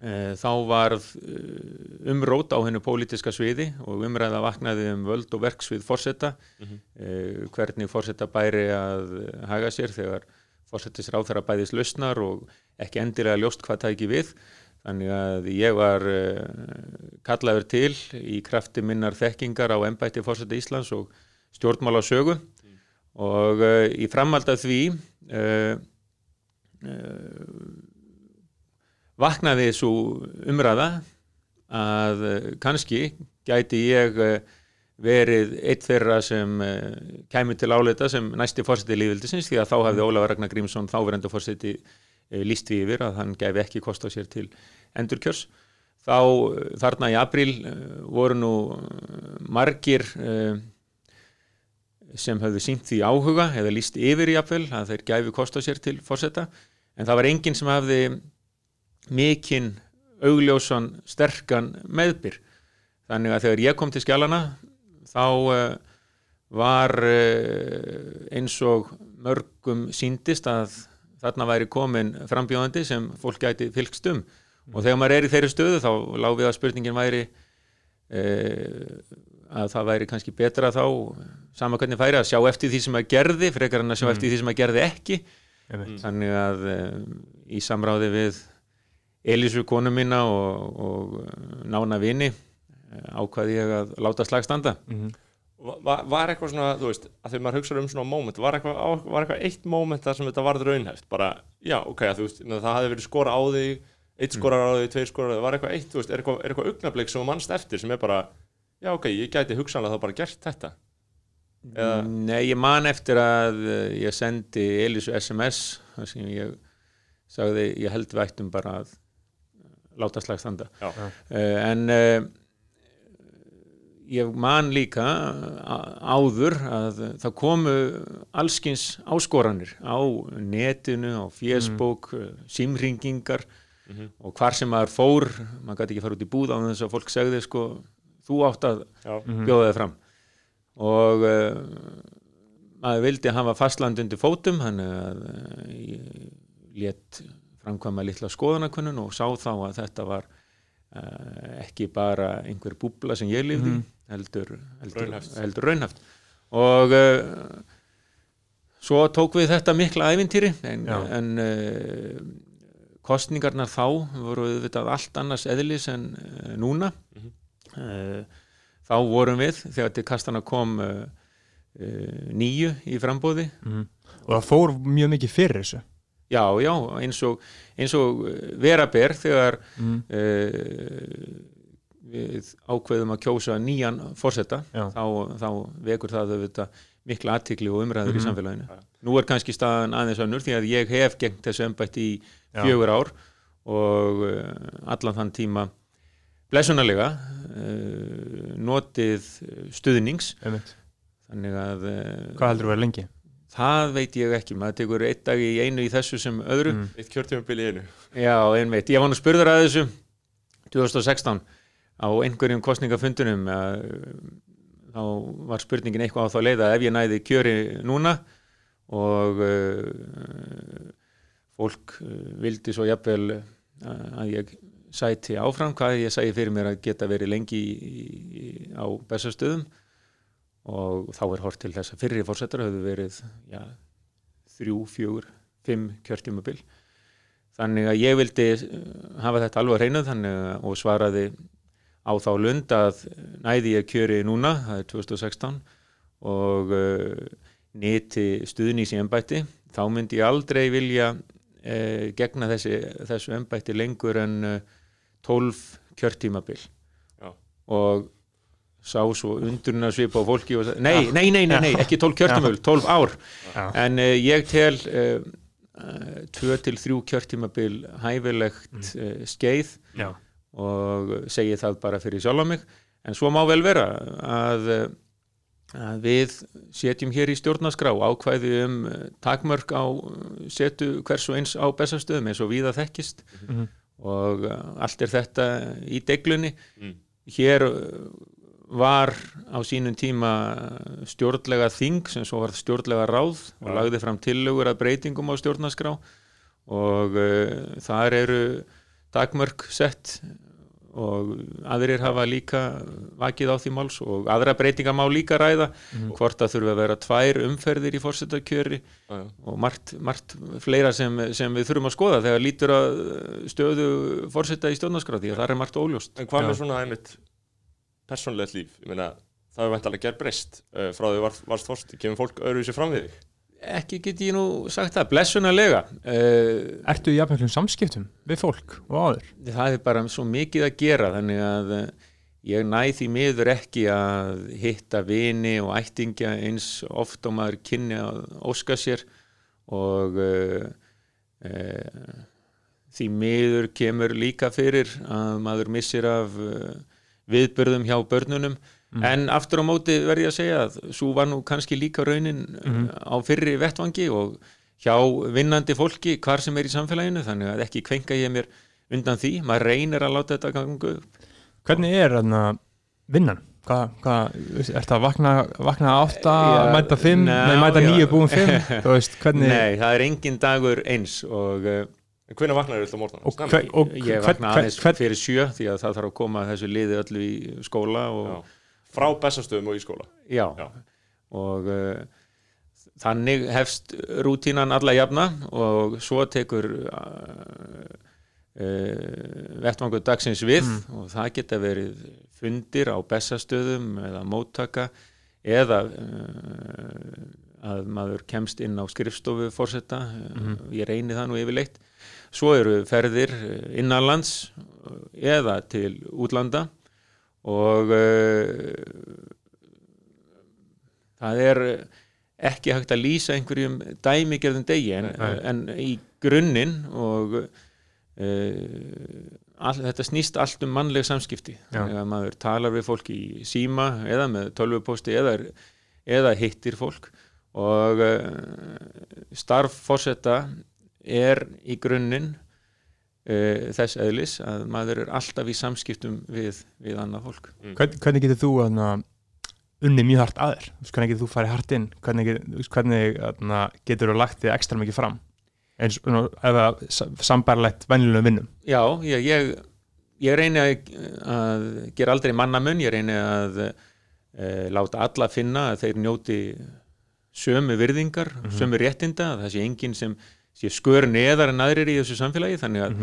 uh, þá varð uh, umrót á hennu pólitiska sviði og umræða vaknaði um völd og verksvið forseta. Mhm. uh, hvernig forseta bæri að haga sér þegar forsetisir áþera bæðis lausnar og ekki endilega ljóst hvað tæki við. Þannig að ég var uh, kallaður til í krafti minnar þekkingar á embætti fórseta Íslands og stjórnmála sögu. Og uh, í framhald af því uh, uh, vaknaði svo umræða að kannski gæti ég verið eitt þeirra sem uh, kæmi til áleita sem næsti fórseti lífildisins því að þá hefði Ólafur Ragnar Grímsson þáverandi fórseti uh, líst því yfir að hann gefi ekki kost á sér til endurkjörs. Þá uh, þarna í apríl uh, voru nú margir sem höfðu sínt því áhuga eða líst yfir jafnvel að þeir gæfi kost á sér til fórseta en það var enginn sem hafði mikinn augljósan sterkan meðbyr. Þannig að þegar ég kom til skjálana þá uh, var uh, eins og mörgum síndist að þarna væri komin frambjóðandi sem fólk gæti fylgst um og þegar maður er í þeirri stöðu þá lág við að spurningin væri uh, að það væri kannski betra þá sama hvernig færi að sjá eftir því sem að gerði frekar en að sjá Mm. eftir því sem að gerði ekki einmitt. þannig að um, í samráði við Elísu konu mína og, og nána vini ákvaði ég að láta slag standa. Mhm. Var, var eitthvað svona, þú veist, að þegar maður hugsa um svona moment, var var eitthvað eitt moment þar sem þetta varð raunhæft, bara, já, ok, að þú veist, það hafði verið skora á þig, eitt skorar á þig, tveir skorar á þig, var eitthvað eitt, þú veist, er eitthvað, er eitthvað augnablik sem mannst eftir sem er bara, já, ok, ég gæti hugsanlega þá bara gert þetta. Eða, Nei, ég man eftir að uh, ég sendi Elísu SMS þar sem ég sagði ég held við ættum bara að láta slag standa. Já, uh, en uh, ég man líka áður að það komu allskins áskoranir á netinu, á Facebook mm. símringingar Mhm. og hvar sem maður fór maður gæti ekki fara út í búð á þess að fólk segði sko, þú átt að já, Mhm. bjóða þið fram og uh, maður vildi hafa fastland undir fótum hann uh, ég let framkvæma litla skoðanakunnun og sá þá að þetta var uh, ekki bara einhver búbla sem ég lifði Mhm. Heldur, heldur Raunhæft. heldur raunhaft og uh, svo tók við þetta mikla ævintýri en, en uh, kostningarnar þá voru auðvitað allt annars eðlis en uh, núna Mhm. uh, þá vorum við þegar til kastana kom nýju í frambóði Mhm. og það fór mjög mikið fyrir þessu já, já, eins og, eins og vera ber þegar mm. Við ákveðum að kjósa nýjan fórseta Já. þá, þá vekur það auðvitað mikla aðtikli og umræður í Mhm. samfélaginu Já. nú er kannski staðan aðeins önnur því að ég hef gengt þessu embætti í fjögur ár og uh, allan þann tíma blessunarlega uh, notið stuðnings þannig að uh, hvað heldur þú að vera lengi? það veit ég ekki, maður tekur einn dag í einu í þessu sem öðru Mm. Eitt kjörtímabili í einu Já, einmitt. Ég var nú spurður að þessu 2016 á einhverjum kostningafundunum að, þá var spurningin eitthvað á þá leið að ef ég næði kjöri núna og uh, fólk uh, vildi svo jafnvel að ég sæti áfram hvað ég sæði fyrir mér að geta verið lengi í, í, á bestastöðum og þá er hort til þess að fyrri fórsetar höfðu verið já, þrjú, fjögur, fimm kjörtímabil. Þannig að ég vildi eh, hafa þetta alveg á hreinu þannig að og svaraði á þá lund að næði ég kjöri núna, það er 2016 og uh, nýti stuðnís í embætti. Þá myndi ég aldrei vilja uh, gegna þessi, þessu embætti lengur en uh, 12 kjörtímabil. Já. og sá svo undurinn að svipa á fólki og sagði, nei, nei, nei, nei, nei, ekki 12 kjörtímabil 12 ár. Já. en ég tel uh, uh, 2 til 3 kjörtímabil hæfilegt uh, skeið. Já. Og segi það bara fyrir sjálf mig en svo má vel vera að, að við setjum hér í stjórnaskrá ákvæði um uh, takmörk á uh, setu hversu eins á bestastöðum eins og víða þekkist Mhm. og uh, allt er þetta í deglunni Mm. hér var á sínum tíma stjórnlega þing sem svo var stjórnlega ráð og Já. lagði fram tillögur að breytingum á stjórnaskrá og uh, þar eru takmörk sett og aðrir hafa líka vakið á því máls og aðra breytinga má líka ræða Mhm. hvort að þurfa að vera tvær umferðir í fórsetakjöri Já, já. og margt, margt fleira sem, sem við þurfum að skoða þegar lítur að stöðu fórseta í stjórnarskrá því að það er margt óljóst En hvað Já. með svona einmitt persónulegt líf? Ég meina, það hefur vantalega gerð breyst uh, frá því var, varst fórst, kemur fólk öðru sér fram við þig? Ekki get ég nú sagt það, blessunarlega. Uh, Ertu í jafnveglum samskiptum við fólk og áður? það er bara svo mikið að gera þannig að uh, ég næ því miður ekki að hitta vini og ættingja eins oft og maður kynni að óska sér. Og uh, uh, því miður kemur líka fyrir að maður missir af viðbörðum hjá börnunum en aftur á móti verði ég að segja að svo var nú kannski líka raunin uh, á fyrri vettvangi og hjá vinnandi fólki hvar sem er í samfélaginu þannig að ekki kvenka ég mér undan því, maður reynir að láta þetta ganga upp. Hvernig er þarna vinnan? Hvað, hvað, er það að vakna, vakna átta, Já, mæta fimm, ná, nei, mæta níu, búin fimm, veist, hvernig, Nei, það er engin dagur eins og uh, En hvernig vaknar þér alltaf og ég vakna aðeins fyrir sjö því að það þarf að koma þessu liði öllu í skóla og Já. Frá bestastöðum og í skóla. Já, Já. og uh, þannig hefst rútínan alla jafna og svo tekur uh, uh, vettvangur dagsins við og það geta verið fundir á bessastöðum eða móttaka eða uh, að maður kemst inn á skrifstofu fórseta, uh, ég reyni það nú yfirleitt. Svo eru ferðir innanlands eða til útlanda og uh, það er ekki hægt að lýsa einhverjum dæmigerðum degi en, en í grunninn og uh, all, þetta snýst allt um mannleg samskipti. Að maður talar við fólk í síma eða með tölvupósti eða, eða hittir fólk. Og uh, starf fórseta er í grunninn þess eðlis að maður er alltaf í samskiptum við, við annað fólk hvern, hvernig getur þú þarna, unni mjög hart aður? Hvernig getur þú farið hart inn? Hvernig, hvernig þarna, getur þú lagt þig ekstra mikið fram? Eins og ef að sambærlegt venjulegum vinnum? Já, ég, ég ég reyni að, að gera aldrei mannamun, ég reyni að uh, láta alla finna að þeir njóti sömu virðingar, sömu réttinda, að það sé enginn sem sé skör neðar en aðrir í þessu samfélagi, þannig að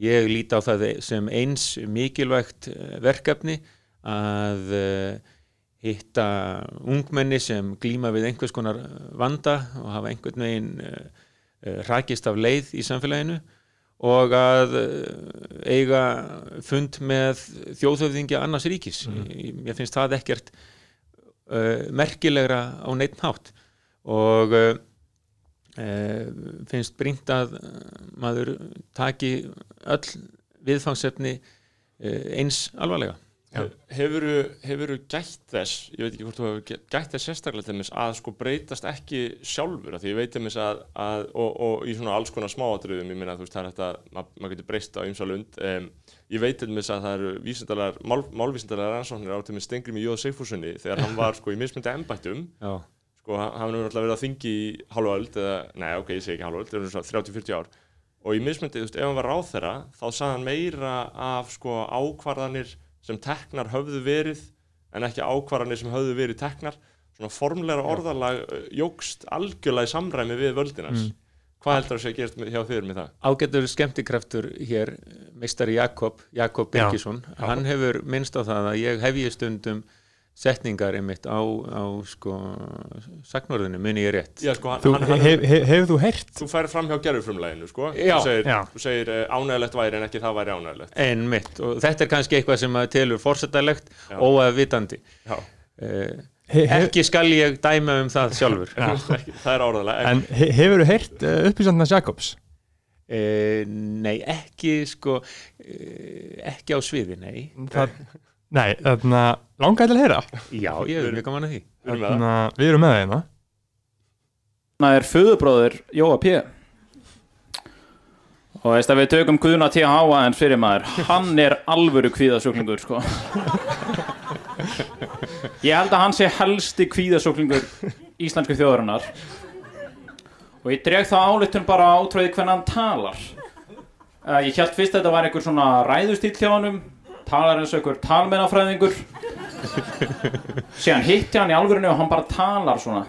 ég líti á það sem eins mikilvægt eh, verkefni að uh, hitta ungmenni sem glíma við einhvers konar vanda og hafa einhvern veginn rakist af leið í samfélaginu og að eiga fund með þjóðhöfðingja annars ríkis. Mm. Mér finnst það ekkert merkilegra á neitt hátt og finnst brínt að uh, maður taki öll viðfangsefni uh, eins alvarlega. Hefuru, hefuru gætt þess, ég veit ekki hvort þú hefur gætt þess sérstaklega til þess að sko breytast ekki sjálfur, af því ég veit til þess að, að og, og í svona alls konar smáatriðum, ég meina þú veist það er þetta, mað, maður getur breyst á ymsa lund, um, ég veit til þess að það eru vísindalar, mál, málvísindalar rannsóknir á til þess stengri með Jóð Sigfússunni þegar hann var sko í mismyndi embættum, Já, sko hann hann hefur alltaf verið að þingi í hálfa öld, eða, nei ok, ég segi ekki hálfa öld, það er svona 30-40 ár, og í mismyndi, þú veist, ef hann var ráðherra, þá sagði hann meira af sko ákvarðanir sem teknar höfðu verið en ekki ákvarðanir sem höfðu verið teknar. Svona formleira orðalag jógst algjörlega í samræmi við völdinans hvað heldur að sé að gerast með- hjá þér með það? ágættur skemmtikraftur hér, meistari Jakob, Jakob Birgisson, hann hefur minnst á það að ég hefji stundum setningar einmitt á, á sko, sagnorðinu, muni ég rétt. Já, sko, hann, Þú, hann, hann, hef, hef, hefur þú heyrt? þú færir fram hjá gerðufrumleginu sko? Já. þú segir, segir uh, ánægilegt væri en ekki það væri ánægilegt Einmitt, og þetta er kannski eitthvað sem að telur fórsetalegt Já. óaðvitandi. Já. Eh, He, ekki skal ég dæma um það sjálfur. Ekki- það er áraðlega en, en he, hefur þú heyrt uh, upplýsandnas Jakobs? Eh, nei, ekki sko, eh, ekki á sviði, nei. Það, nei, þarna, langaði til að heyra. Já, ég er mjög gaman að því. við erum með það Þarna, við erum með það hérna. Þarna er föðubróður Jóa P. Og veist að við tökum Guðna T.H. aðeins fyrir maður, hann er alvöru kvíðasjúklingur, sko. Ég held að hann sé helsti kvíðasjúklingur íslensku þjóðarinnar. Og ég dreg þá ályktun bara átræði hvernig hann talar. Uh, ég held fyrst að þetta var einhver svona ræðustýll hjá honum, talar eins og einhver talmennafræðingur. Síðan hitti hann í alvörinu og hann bara talar svona.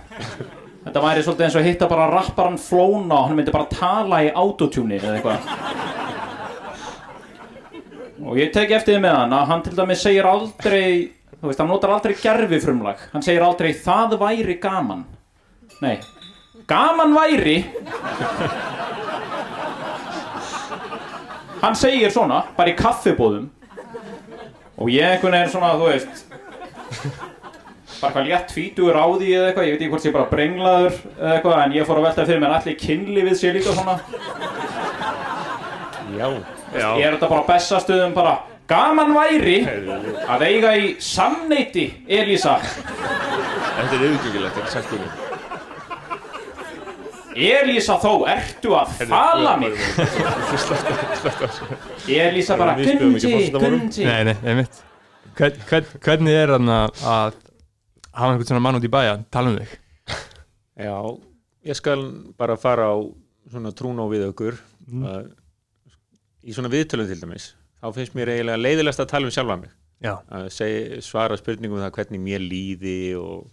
Þetta væri svolítið eins og hitta bara rapparan flóna og hann myndi bara tala í autotune eða eitthvað. Og ég teki eftir því með hann að hann til dæmis segir aldrei, þú veist, hann notar aldrei gerfi frumlag. Hann segir aldrei það væri gaman. Nei, gaman væri. Hann segir svona, bara í kaffibóðum. Og ég einhvern veginn svona, þú veist, bara hvað létt tvítugur á því eða eitthvað, ég veit ekki hvort ég er bara brenglaður eða eitthvað, en ég fór að velta fyrir mér allir kynlífið sé líka svona. Já. Ég er þetta bara á bestastöðum bara, gaman væri að eiga í samneiti, Elísa. þetta er yfirgengilegt ekki sagt um Elísa þó, ertu að fala mig? Elísa bara, Gundi, forsetavorum. Gundi. Nei, nei, einmitt. Hvern, hvern, hvernig er hann að hafa einhvern svona mann út í bæja, tala um þig? Já, ég skal bara fara á svona trúnó við okkur að, í svona viðtölum til dæmis þá finnst mér eiginlega leiðilegast að tala um sjálfa mig Já. að seg, svara spurningum um það hvernig mér líði og,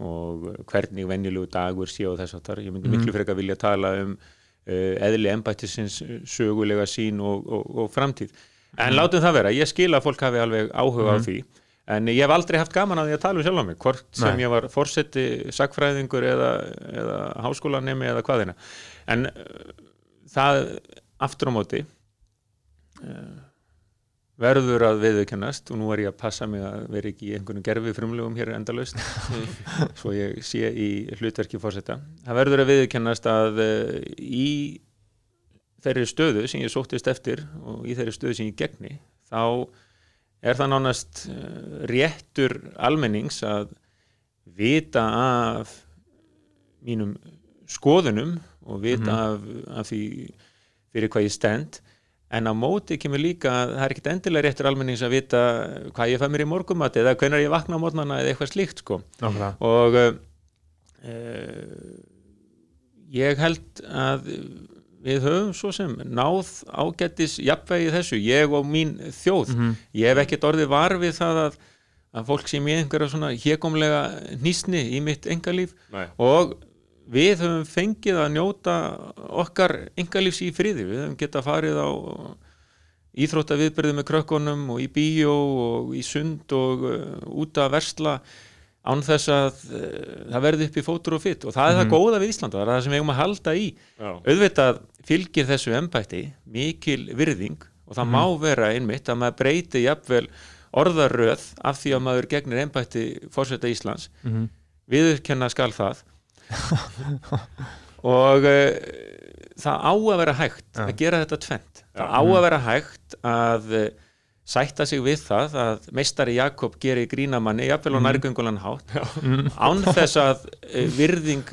og hvernig venjulegu dagur sé og þess aftar ég myndi miklu frekar vilja tala um uh, eðli embættisins sögulega sín og, og, og framtíð. En látum það vera, ég skil að fólk hafi alveg áhuga á því en ég hef aldrei haft gaman að því að tala um sjálf á mig hvort sem Nei. ég var forseti, sagfræðingur eða, eða háskólanemi eða hvað þeina en uh, það aftur á móti uh, verður að viðurkennast og nú er ég að passa mig að vera ekki í einhvern gerfi frumlegum hér endalaust. Svo ég sé í hlutverki fórseta það verður að viðurkennast að uh, í þeirri stöðu sem ég sóttist eftir og í þeirri stöðu sem ég gegni þá er það nánast uh, réttur almennings að vita af mínum skoðunum og vita af, af því fyrir hvað ég stend en á móti kemur líka að það er ekkit endilega réttur almennings að vita hvað ég fæ mér í morgumat eða hvenær ég vakna á mótnana eða eitthvað slíkt sko Nákvæmlega. og uh, ég held að við höfum svo sem náð ágættis jafnvegi þessu, ég og mín þjóð Mhm. ég hef ekkert orðið var við það að, að fólk sem ég einhverja svona hégumlega nýsni í mitt engalíf Nei. og við höfum fengið að njóta okkar engalífs í friði, við höfum getað farið á íþrótta viðbyrði með krökkunum og í bíó og í sund og uh, út að versla án þess að uh, það verði upp í fótur og fytt og það er það góða við Ísland og það er það sem við eigum að halda í. Já. auðvitað fylgir þessu embætti mikil virðing og það má vera einmitt að maður breyti jafnvel orðaröð af því að maður gegnir embætti fórseta Íslands. Mhm. viðurkenna skal það og uh, það á að vera hægt að gera þetta tvent það á að vera hægt að uh, sætta sig við það að meistari Jakob gerir grínamanni jafnvel á nærgöngulan hátt án þess að uh, virðing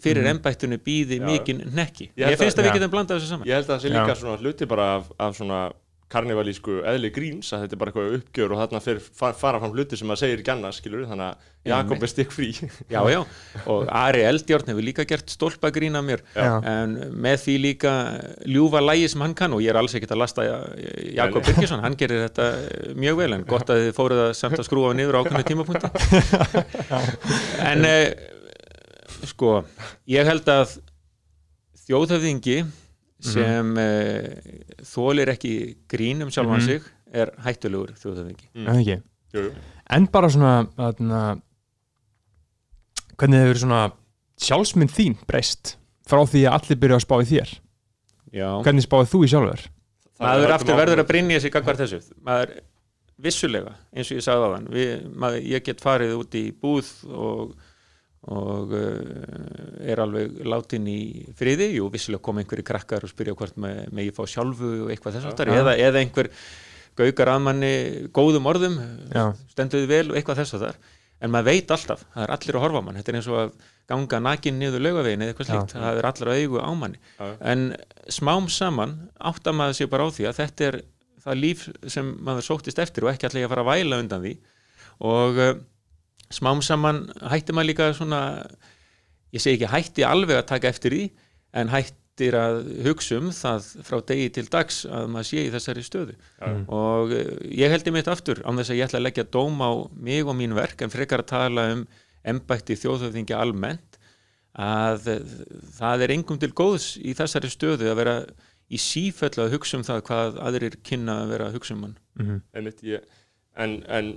fyrir embættinu býði mikinn nekki Ég ég finnst að- að við getum blandað þessu saman. Ég held að það sé líka svona hluti bara af, af svona karnivalísku eðli gríns að þetta er bara eitthvað uppgjör og þarna fyrir, fara fram hluti sem maður segir ekki annars skilur þannig að Jakob er stikk frí já, já, og Ari Eldjárn hefur líka gert stólpagrín af mér. Já. en með því líka ljúfa lægi sem hann kann og ég er alls ekkert að lasta Jakob Birgisson, hann gerir þetta mjög vel en gott að þið fóruð að samt að skrúfa niður á ákveðnu tímapunkti. En eh, sko, ég held að þjóðhöfðingi sem eh, þólir ekki grín um sjálfan Mhm. sig er hættulegur þjóðhöfðingi. En ekki? Jú, jú. En bara svona þarna, Hvernig hefur svona sjálfsmynd þín breyst frá því að allir byrja að spá í þér? Já. Hvernig spáðið þú í sjálfur? Er maður aftur verður að brinja sig gagvar þessu. Maður vissulega eins og ég sagði á þann maður, ég get farið út í búð og, og uh, er alveg látin í friði. Jú, vissulega kom einhverju krakkar og spyrja hvort með, ég fá sjálfu og eitthvað þess aftar eða, eða einhver gaukar að manni góðum orðum Já. stenduði vel og eitthvað þess aftar en maður veit alltaf, það er allir að horfa á mann. Þetta er eins og að ganga nakin niður laugavegin eða eitthvað Já. slíkt, það er allir að augu á manni. Já. en smám saman áttar maður sér bara á því að þetta er það líf sem maður sóttist eftir og ekki allir að fara að væla undan því. Og uh, smám saman hætti maður líka svona ég segi ekki hætti alveg að taka eftir því en hættir að hugsa um það frá degi til dags að maður sé í þessari stöðu. Og uh, ég held í mitt aftur án þess að ég ætla að leggja dóm á mig og mín verk en frekar að tala um embætti þjóðhöfðingi almennt að uh, það er engum til góðs í þessari stöðu að vera í sífellu að hugsa um það hvað aðrir kynna að vera að hugsa um hann. Einmitt ég, en, en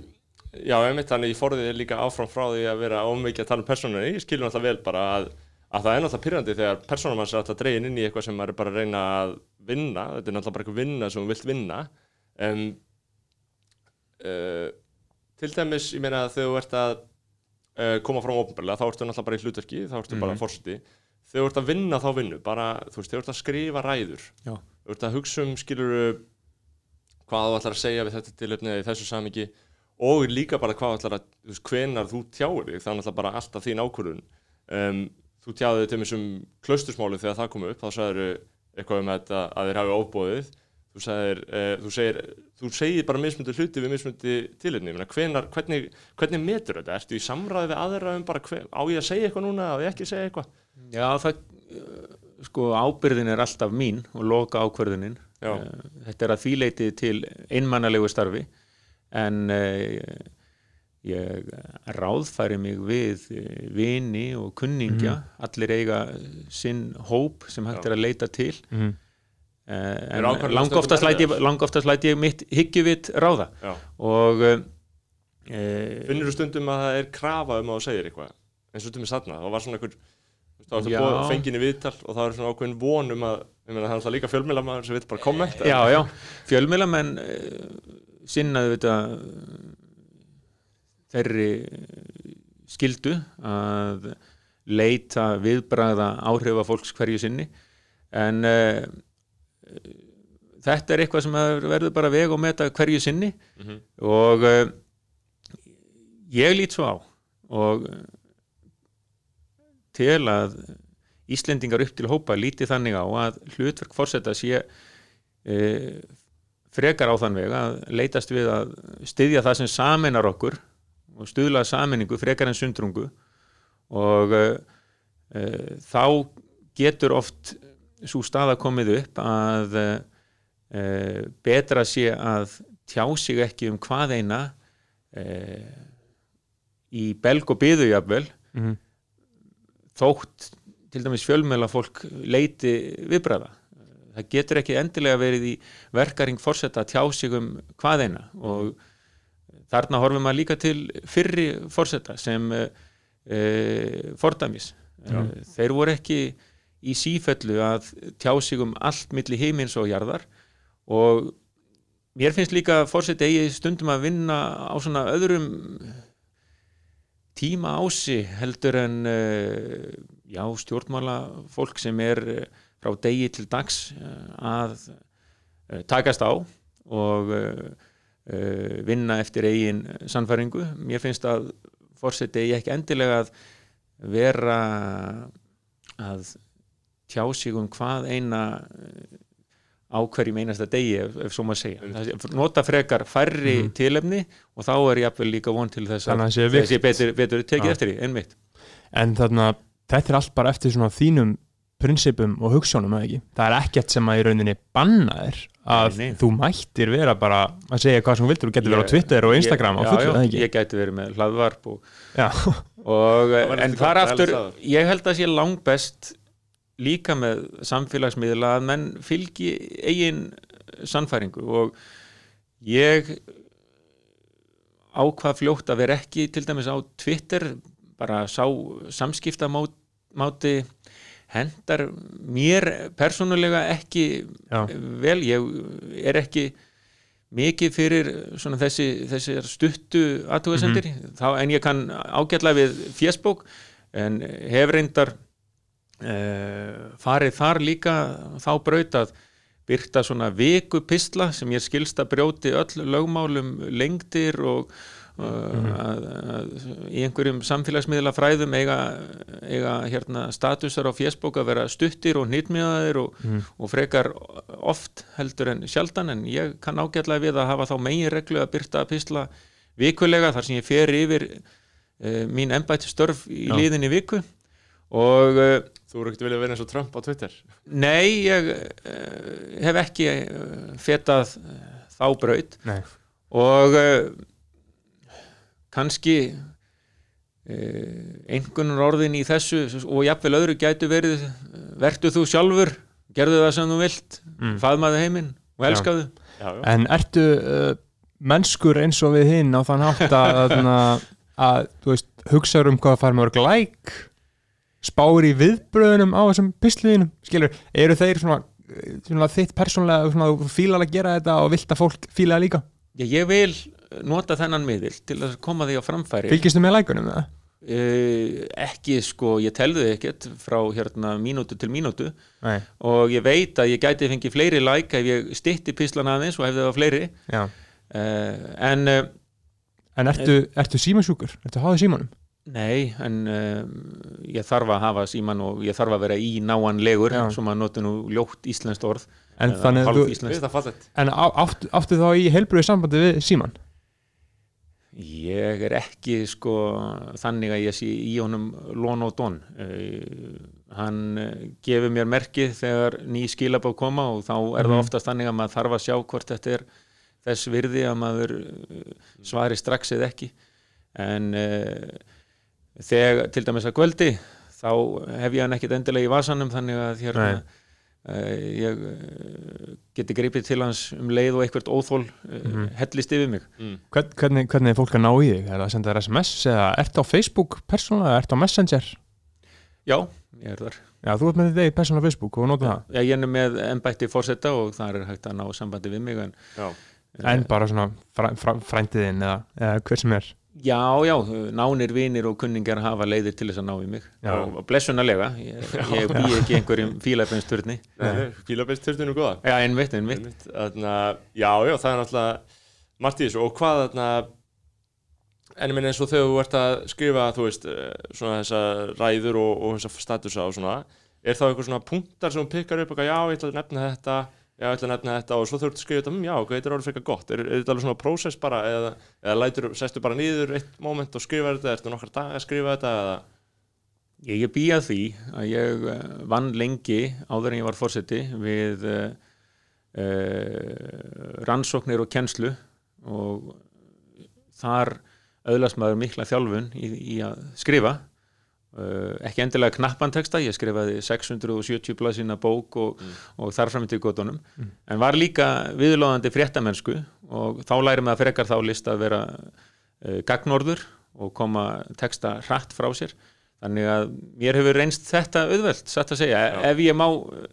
já, einmitt þannig ég forðið líka áfram frá því að vera ómikið að tala um persónunni, ég skilur náttúrulega vel bara að, að það er náttúrulega pyrrandi þegar persónum hans er alltaf dregin inn í eitthvað sem maður er bara að reyna að vinna, þetta er náttúrulega bara eitthvað vinna sem þú vilt vinna. Um, uh, til dæmis, ég meina að þegar þú ert að uh, koma frá ópenbarlega, þá ertu náttúrulega bara í hlutverki, þá ertu bara fórseti þegar þú ert að vinna þá vinnu, bara þú veist, þegar þú ert að skrifa ræður Já. þú ert að hugsa um, skilur hvað þú ætlar að segja við þetta tilöfni eða í þessu samingi og líka bara hvað ætlar að, þú veist, hvenar þú tjáir þig, er náttúrulega bara alltaf þín ákvörðun. Um, þú tjáði þig til þessum klaustusmáli þegar það kom upp, þá sagður eitthvað um þetta að þeir hafi óbóðið þú sagðir, uh, þú segir þú segir bara mismundi hluti við mismundi tilöfni, ég meina, hvenar, hvernig, hvernig metur þetta, ertu í samræði við aðra um bara hver, á ég að segja eitthvað núna, á ég ekki að segja eitthvað? Já, það uh, sko ábyrðin er alltaf mín og loka ákvörðunin Já. Uh, þetta er að þvíleiti til einmannalegu starfi en uh, ég ráðfæri mig við uh, vini og kunningja. Allir eiga sinn hóp sem hægt Já. er að leita til. Uh, Eru en langoftast stundum læt ég, mitt hyggjuvit ráða. Já. og uh, Finnur þú stundum að það er krafa um að þú segir eitthvað? Eins og til mig satna, þá var svona einhver þá ertu Já. boð- fengin í viðtal og það er svona ákveðin von um að ég meina það er alltaf líka fjölmiðlamaður sem vil bara kommenta. Já, já, fjölmiðlamenn uh, sinnaðu þetta þeirri eh, skildu að leita viðbræða áhrifa fólks hverju sinni en uh, þetta er eitthvað sem verður bara veg og meta hverju sinni Mhm. og uh, ég lít svo á og uh, til að Íslendingar upp til hópa líti þannig á að hlutverk fórseta sé e, frekar á þann veg að leitast við að styðja það sem saminar okkur og stuðla saminningu frekar en sundrungu og e, e, þá getur oft svo staða komið upp að uh, betra sé að tjá sig ekki um hvað eina uh, í belg og byðu jafnvel Mhm. þótt til dæmis fjölmjöla fólk leiti viðbræða það getur ekki endilega verið í verkaring fórseta að tjá sig um hvað eina. Og þarna horfum maður líka til fyrri fórseta sem uh, fordæmis. Uh, þeir voru ekki í sífellu að tjá sig um allt milli heimins og jarðar. Og mér finnst líka fórseti eigi stundum að vinna á svona öðrum tíma ási heldur en já, stjórnmála fólk sem er frá degi til dags uh, að uh, takast á og uh, vinna eftir eigin sannfæringu. Mér finnst að fórseti eigi ekki endilega að vera að tjá sig um hvað eina á hverjum einasta degi ef, ef svo maður segja. Nota frekar færri tilefni og þá er jafnvel líka von til þess að þessi betur, betur tekið Já. eftir því, einmitt. En þarna, þetta er allt bara eftir svona þínum prinsipum og hugssjónum eða ekki. Það er ekkert sem að í rauninni banna þér að Nei, nei. þú mættir vera bara að segja hvað sem þú vildur, þú getur verið á Twitter og Instagram ég, á fullu, já, eða já, ekki? ég gæti verið með hlaðvarp og, Já, og en þar aftur ég held að sé langbest líka með samfélagsmiðla að menn fylgi eigin sannfæringu og ég ákvað fljótt að vera ekki til dæmis á Twitter bara sá samskiptamáti hendar mér persónulega ekki Já. vel, ég er ekki mikið fyrir þessi, þessi stuttu aðtúðasendir þá en ég kann ágætlega við fésbók en hef reyndar uh, farið þar líka þá braut að byrta svona viku pistla sem ég skilst að brjóti öll lögmálum lengdir og uh, að, að, í einhverjum samfélagsmiðla fræðum eiga, eiga hérna, statusar á fésbók að vera stuttir og hnýtmiðaðir og, og frekar oft heldur en sjaldan. En ég kann ágætlega við að hafa þá megin reglu að byrta pistla vikulega þar sem ég fer yfir uh, mín embætti störf í Já. liðinni viku. Og uh, Þú eru ekkert viljað vera eins og Trump á Twitter? Nei, ég uh, hef ekki uh, fetað uh, þá braut. Nei, og uh, kannski uh, einhvern orðin í þessu og jafnvel öðru gætu verið vertu þú sjálfur, gerðu það sem þú vilt Mm. faðmaðu heiminn og elskaðu Já, já, En ertu uh, mennskur eins og við hinn á þann hátt að, að, að þú veist, hugsaður um hvað að fara með org like? Spáir í viðbröðunum á þessum pisliðinum, skilur, eru þeir svona, svona þitt persónlega svona, þú fílar að gera þetta og vilt að fólk fíla það líka, Já, ég vil nota þennan miðil til að koma því á framfæri. Fylgistu með lækunum það? uh, ekki sko, ég telði ekkert frá hérna mínútu til mínútu. Nei, og ég veit að ég gæti fengið fleiri like ef ég stytti pislan aðeins og hefði það fleiri. Já. Uh, en uh, En ertu, ertu símasjúkur? Ertu háðið símanum? nei, en uh, ég þarf að hafa síman og ég þarf að vera í náanlegur sem að nota nú ljótt íslenskt orð. En að þú, en á, áttu, áttu þá í heilbröðu sambandi við síman? Ég er ekki sko þannig að ég sé í honum lón og don. Uh, hann uh, gefur mér merkið þegar ný skilabók koma og þá er það Mhm. oftast þannig að maður þarf að sjá hvort þetta er þess virði að maður uh, svari strax eða ekki. En uh, þegar til dæmis að kvöldi þá hef ég hann ekkit endilega í vasanum þannig að hérna, ég uh, geti greipið til hans um leið og eitthvað óþól uh, Mhm. hellist yfir mig. Hvern, hvernig, hvernig er fólk að ná í þig? Er það að senda þér SMS eða ertu á Facebook persónulega, ertu á Messenger? Já, ég er þar. Já, þú ert með eigið persónulega Facebook og nota það Já, ég er með embætti fórseta og það er hægt að ná sambandi við mig en, Já, En bara svona fræ, fræ, frændiðinn eða, eða hver sem er já, já, nánir vinir og kunningar hafa leiðir til þess að ná í mig. Já. og blessunarlega, ég, ég bý ekki einhverjum fílabensturni fílabest törtunum góða. Já, einmitt, einmitt. Þarna, Já, já, það er náttúrulega margt í þessu. Og hvað þarna en ég minn eins og þegar þú ert að skrifa þú veist, eh, svona þessa ræður og, og þessa statusa og svona er þá einhver svona punktar sem þú pikkar upp eitthvað, já, ég ætla að nefna þetta já, ég ætla að nefna þetta og svo þurftu að skrifa þetta "Mm, já, ok, þetta er orðið frekar gott, er, er þetta alveg svona prósess bara eða, eða lætur, sestu bara nýður eitt moment og skrifa þetta, ertu nokkar dag að skrifa þetta eða, Ég er býjað því að ég eh, vann lengi áður en ég var fórseti við uh, uh, rannsóknir og kennslu og þar auðlast maður mikla þjálfun í, í að skrifa uh, ekki endilega knappanteksta, ég skrifaði 670 blaðsina bók og, og þar fram til gotunum, en var líka viðlóðandi fréttamennsku og þá læri maður frekar þá list að vera uh, gagnorður og koma teksta hratt frá sér. Þannig að mér hefur reynst þetta auðvelt, satt að segja, ef ég má uh,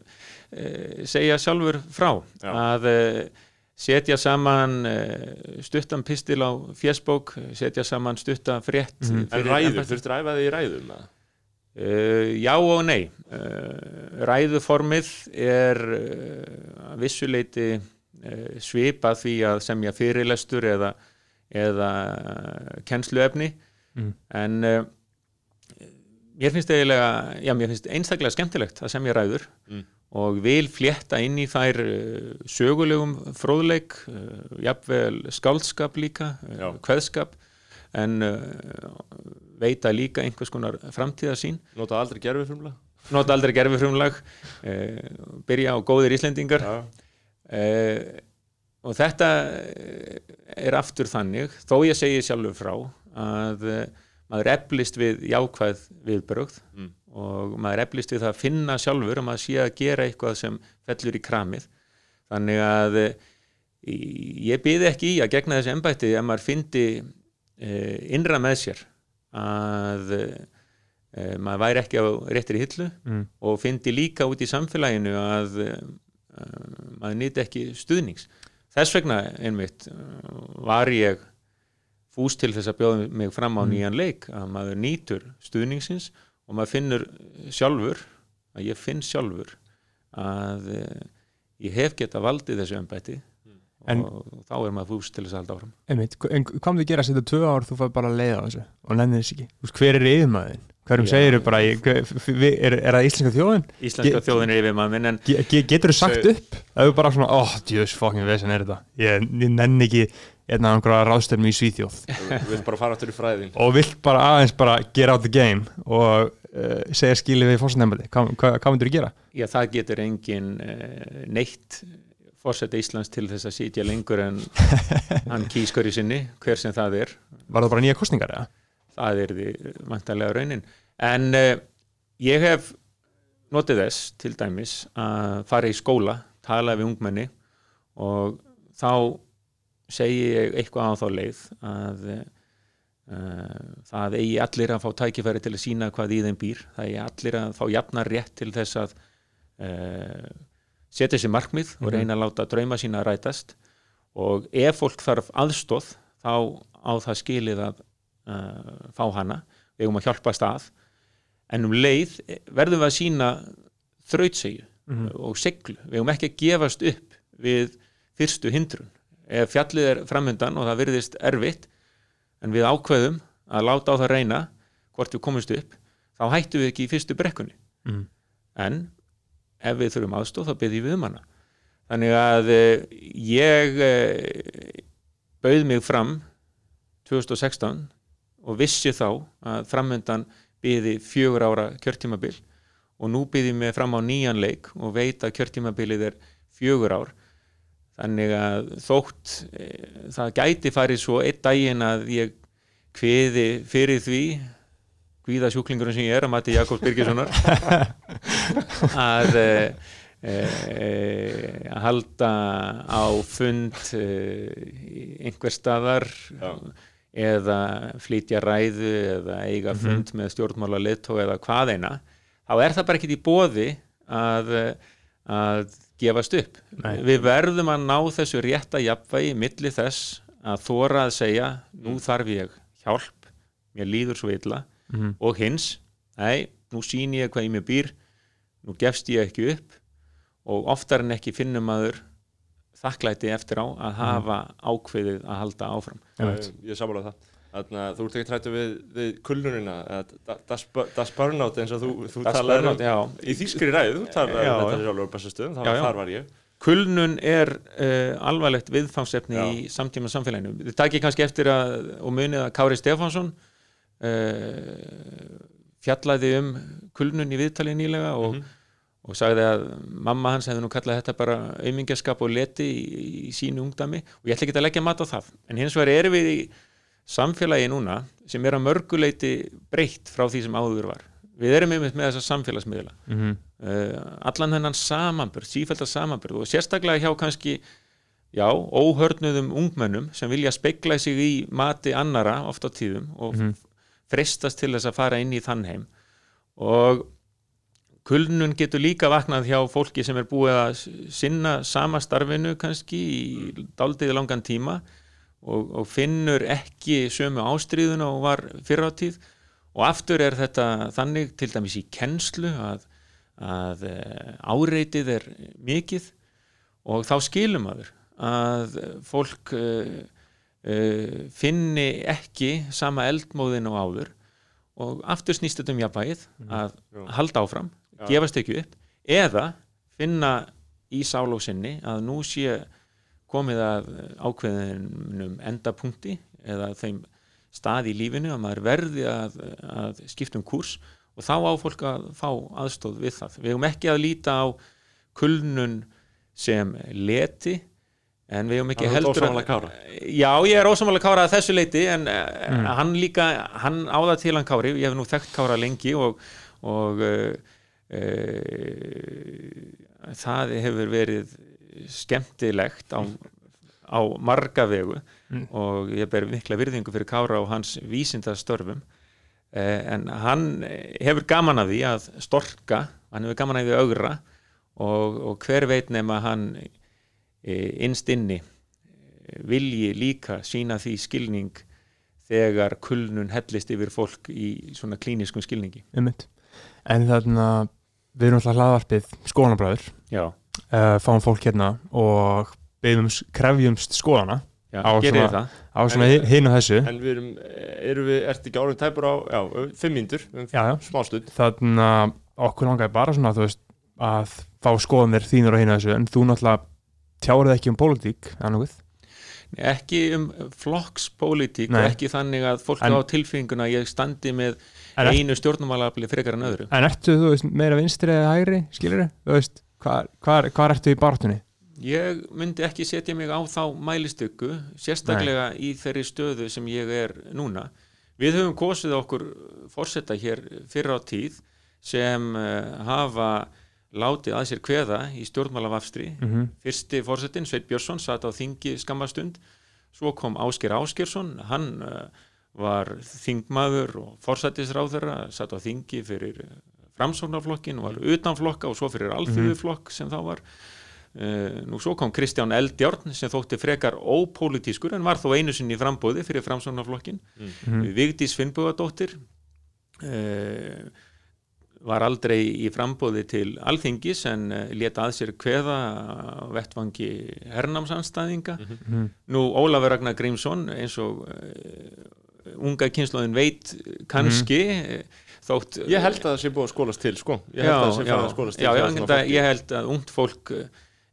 segja sjálfur frá Já. að setja saman uh, stuttan pistil á fjesbók, setja saman stutta frétt En fyrir ræður, embættið. þurftur að æfa þig í ræðum? Uh, já og nei uh, ræðuformið er uh, að vissuleiti uh, svipað því að semja fyrirlestur eða, eða kennsluefni Mm. en uh, mér finnst eiginlega já, mér finnst einstaklega skemmtilegt að semja ræður Mm. Og vil flétta inn í þær uh, sögulegum fróðleik uh, jafnvel skáldskap líka Já. uh, kveðskap en veita líka einhvers konar framtíðasín Nota aldrei gerfi frumlega? nota aldrei gerfi frumlag uh, byrja á góðir Íslendingar Já. og þetta eh, er aftur þannig þó ég segi sjálfur frá að maður eflist við jákvæð viðbrögð Mm. Og maður eflist við það að finna sjálfur að maður sé að gera eitthvað sem fellur í kramið þannig að uh, ég byði ekki í að gegna þessi embætti ef maður fyndi uh, innra með sér að uh, maður væri ekki á réttri hillu Mm. og fyndi líka út í samfélaginu að uh, maður nýti ekki stuðnings. Þess vegna einmitt var ég fús til þess að bjóða mig fram á nýjan leik að maður nýtur stuðningsins og maður finnur sjálfur að ég finn sjálfur að uh, ég hef geta valdið þessu embætti En- og þá er maður fús til þess að halda áfram. Einmitt, en hvað myndir gera að setja tvö ár þú fær bara að leiða á þessu og nennir þess ekki Þú veist, hver er yfirmaðin? Hverjum Já. segir bara, f- við- er, er það íslenska þjóðin? Íslenska Ge- þjóðin er yfir maður minn en Ge, ge, getur þú sagt Segðu- upp? Ef þú bara svona, oh, djöðs fokkin vesen er þetta ég, ég nenni ekki einna einhverja ráðstöfnu í Svíþjóð Þú vilt bara fara áttur í fræðin og vilt bara aðeins bara get out the game og segja skilið við fórstendembali hvað, hvað, hvað myndir þú gera? Já, það getur engin uh, neitt fórseta Íslands til þess að sitja lengur en hann kýskar í sinni, hver sem það er. Var það bara nýja kostningar eða? Það er því vantarlega raunin. En uh, ég hef notið þess til dæmis að fara í skóla, tala við ungmenni og þá segi ég eitthvað á þá leið að það eigi allir að fá tækifæri til að sína hvað í þeim býr. Það eigi allir að fá jafnar rétt til þess að uh, setja sér markmið og reyna að láta drauma sína rætast. Og ef fólk þarf aðstóð þá á það skilið að uh, fá hana. Við eigum að hjálpa stað. En um leið verðum við að sína þrautsegju og seglu við eigum ekki að gefast upp við fyrstu hindrun. Ef fjallið er framöndan og það virðist erfitt en við ákveðum að láta á það reyna hvort við komumst upp þá hættum við ekki í fyrstu brekkunni. Mm. en ef við þurfum aðstóð þá byrjum við um hana. Þannig að eh, ég eh, bauð mig fram 2016 og vissi þá að framöndan byrði fjögur ára kjörtímabil og nú byrði mig fram á nýjan leik og veit að kjörtímabilið er fjögur ár þannig að þótt e, það gæti farið svo einn daginn að ég kviði fyrir því kvíða sjúklingurinn sem ég er að mati Jakobs Birgissonar að e, e, að halda á fund einhver staðar Já. eða flytja ræðu eða eiga fund með stjórnmála liðtói eða hvað eina þá er það bara ekkit í bóði að, að gefast upp Nei. við verðum að ná þessu rétta jafnvægi milli þess að þóra að segja nú þarf ég hjálp mér líður svo illa Mhm. og hins, nei, nú sýni ég hvað ég mér býr nú gefst ég ekki upp og oftar en ekki finnum maður þakklæti eftir á að hafa ákveðið að halda áfram Einmitt. Ég samála það Þannig að þú ert ekki trættu við, við da- das, das burnout eins og þú, þú talar burnout, já. í þýskri ræðu, þú talar um þetta sjálfur á bestastöðum, þar var ég. Kulnun er uh, alvarlegt viðfangsefni Já. í samtíma samfélaginu. Þið takið kannski eftir að, og munið að Kári Stefánsson uh, fjallaði um kulnun í viðtalið nýlega og, og sagði að mamma hans hefði nú kallað þetta bara aumingjaskap og leti í, í sínu ungdami og ég ætla ekki að leggja mat á það. En hins vegar erum við í samfélagi núna sem er að mörguleiti breytt frá því sem áður var. Við erum einmitt með þessa samfélagsmiðla. Mhm. uh, allan þennan samanburð, sífælda samanburð og sérstaklega hjá kannski já, óhörnuðum ungmennum sem vilja speikla sig í mati annara oft á tíðum og mm frestast til þess að fara inn í þann heim. Og kulnun getur líka vaknað hjá fólki sem er búið að sinna sama starfinu kannski í daldið langan tíma og, og finnur ekki sömu ástríðuna og var fyrr á tíð. Og aftur er þetta þannig til dæmis í kennslu að, að eh, áreitið er mikið. Og þá skilum maður að fólk uh, uh, finni ekki sama eldmóðin og áður. Og aftur snýst þetta um jafnvægið að halda áfram, gefast ekki upp eða finna í sál og sinni að nú sé komið að ákveðinum endapunkti eða þeim stað í lífinu að maður verði að, að skipta um kúrs og þá á fólk að fá aðstóð við það. Við höfum ekki að líta á kulnun sem leti en við höfum ekki að ert heldur Kára? Já, ég er ósamála Kára að þessu leiti en mm. hann líka, hann á það til hann Kári, ég hef nú þekkt Kára lengi og, og uh, uh, það hefur verið skemmtilegt á, á marga vegu og ég ber mikla virðingu fyrir Kára og hans vísindastörfum. Eh, en hann hefur gaman af því að storka, hann hefur gaman af því að augra og, og hver veit nema hann eh, innst inni eh, vilji líka sína því skilning þegar kulnun hellist yfir fólk í svona klíniskum skilningi. Einmitt. En þarna við erum alltaf hlaðvarpið skólanabræður Já, uh, fáum fólk hérna og beðum, krefjumst skólana já Á svona- svona hinn og þessu. En við erum, erum við, ertu ekki árum tæpur á, já, fimm mínútur, um smá stund. þannig að okkur langaði bara svona veist, að fá skoðanir þínur og hinn og þessu en þú náttúrulega tjárið ekki um pólitík annað ekki um flokkspólitík og ekki þannig að fólk En- á tilfinninguna að ég standi með einu stjórnumálafli frekar en öðru. En ertu, þú veist, meira vinstri eða hægri, skilir veist, hvað ertu í bartunni? Ég myndi ekki setja mig á þá mælistöku, sérstaklega í þeirri stöðu sem ég er núna. Við höfum kosið okkur fórsetta hér fyrir á tíð sem uh, hafa látið að sér kveða í stjórnmálavafstri. Mm Fyrsti fórsetin, Sveit Björnsson, satt á þingi skammastund, svo kom Ásker Áskersson, hann uh, var þingmaður og fórsættisráðherra, satt á þingi fyrir uh, framsóknarflokkin, var utanflokka og svo fyrir alþjóðuflokk sem þá var. Uh, nú svo kom Kristján Eldjárn sem þótti frekar ópolítískur en var þó einu sinni í frambóði fyrir framsóknarflokkin. Mhm. Vigdís Finnbúadóttir uh, var aldrei í frambóði til alþingis en uh, leta að sér kveða vettvangi hernámsanstæðinga. Mhm. Nú Ólafur Ragnar Grímsson eins og uh, unga kynnslóðin veit kannski mm. Þótt Ég held að það sé búið að skólast til, sko. Ég held já, að það sé farið að skólast til. já, svona enda, fólki. ég held að ungt fólk eh,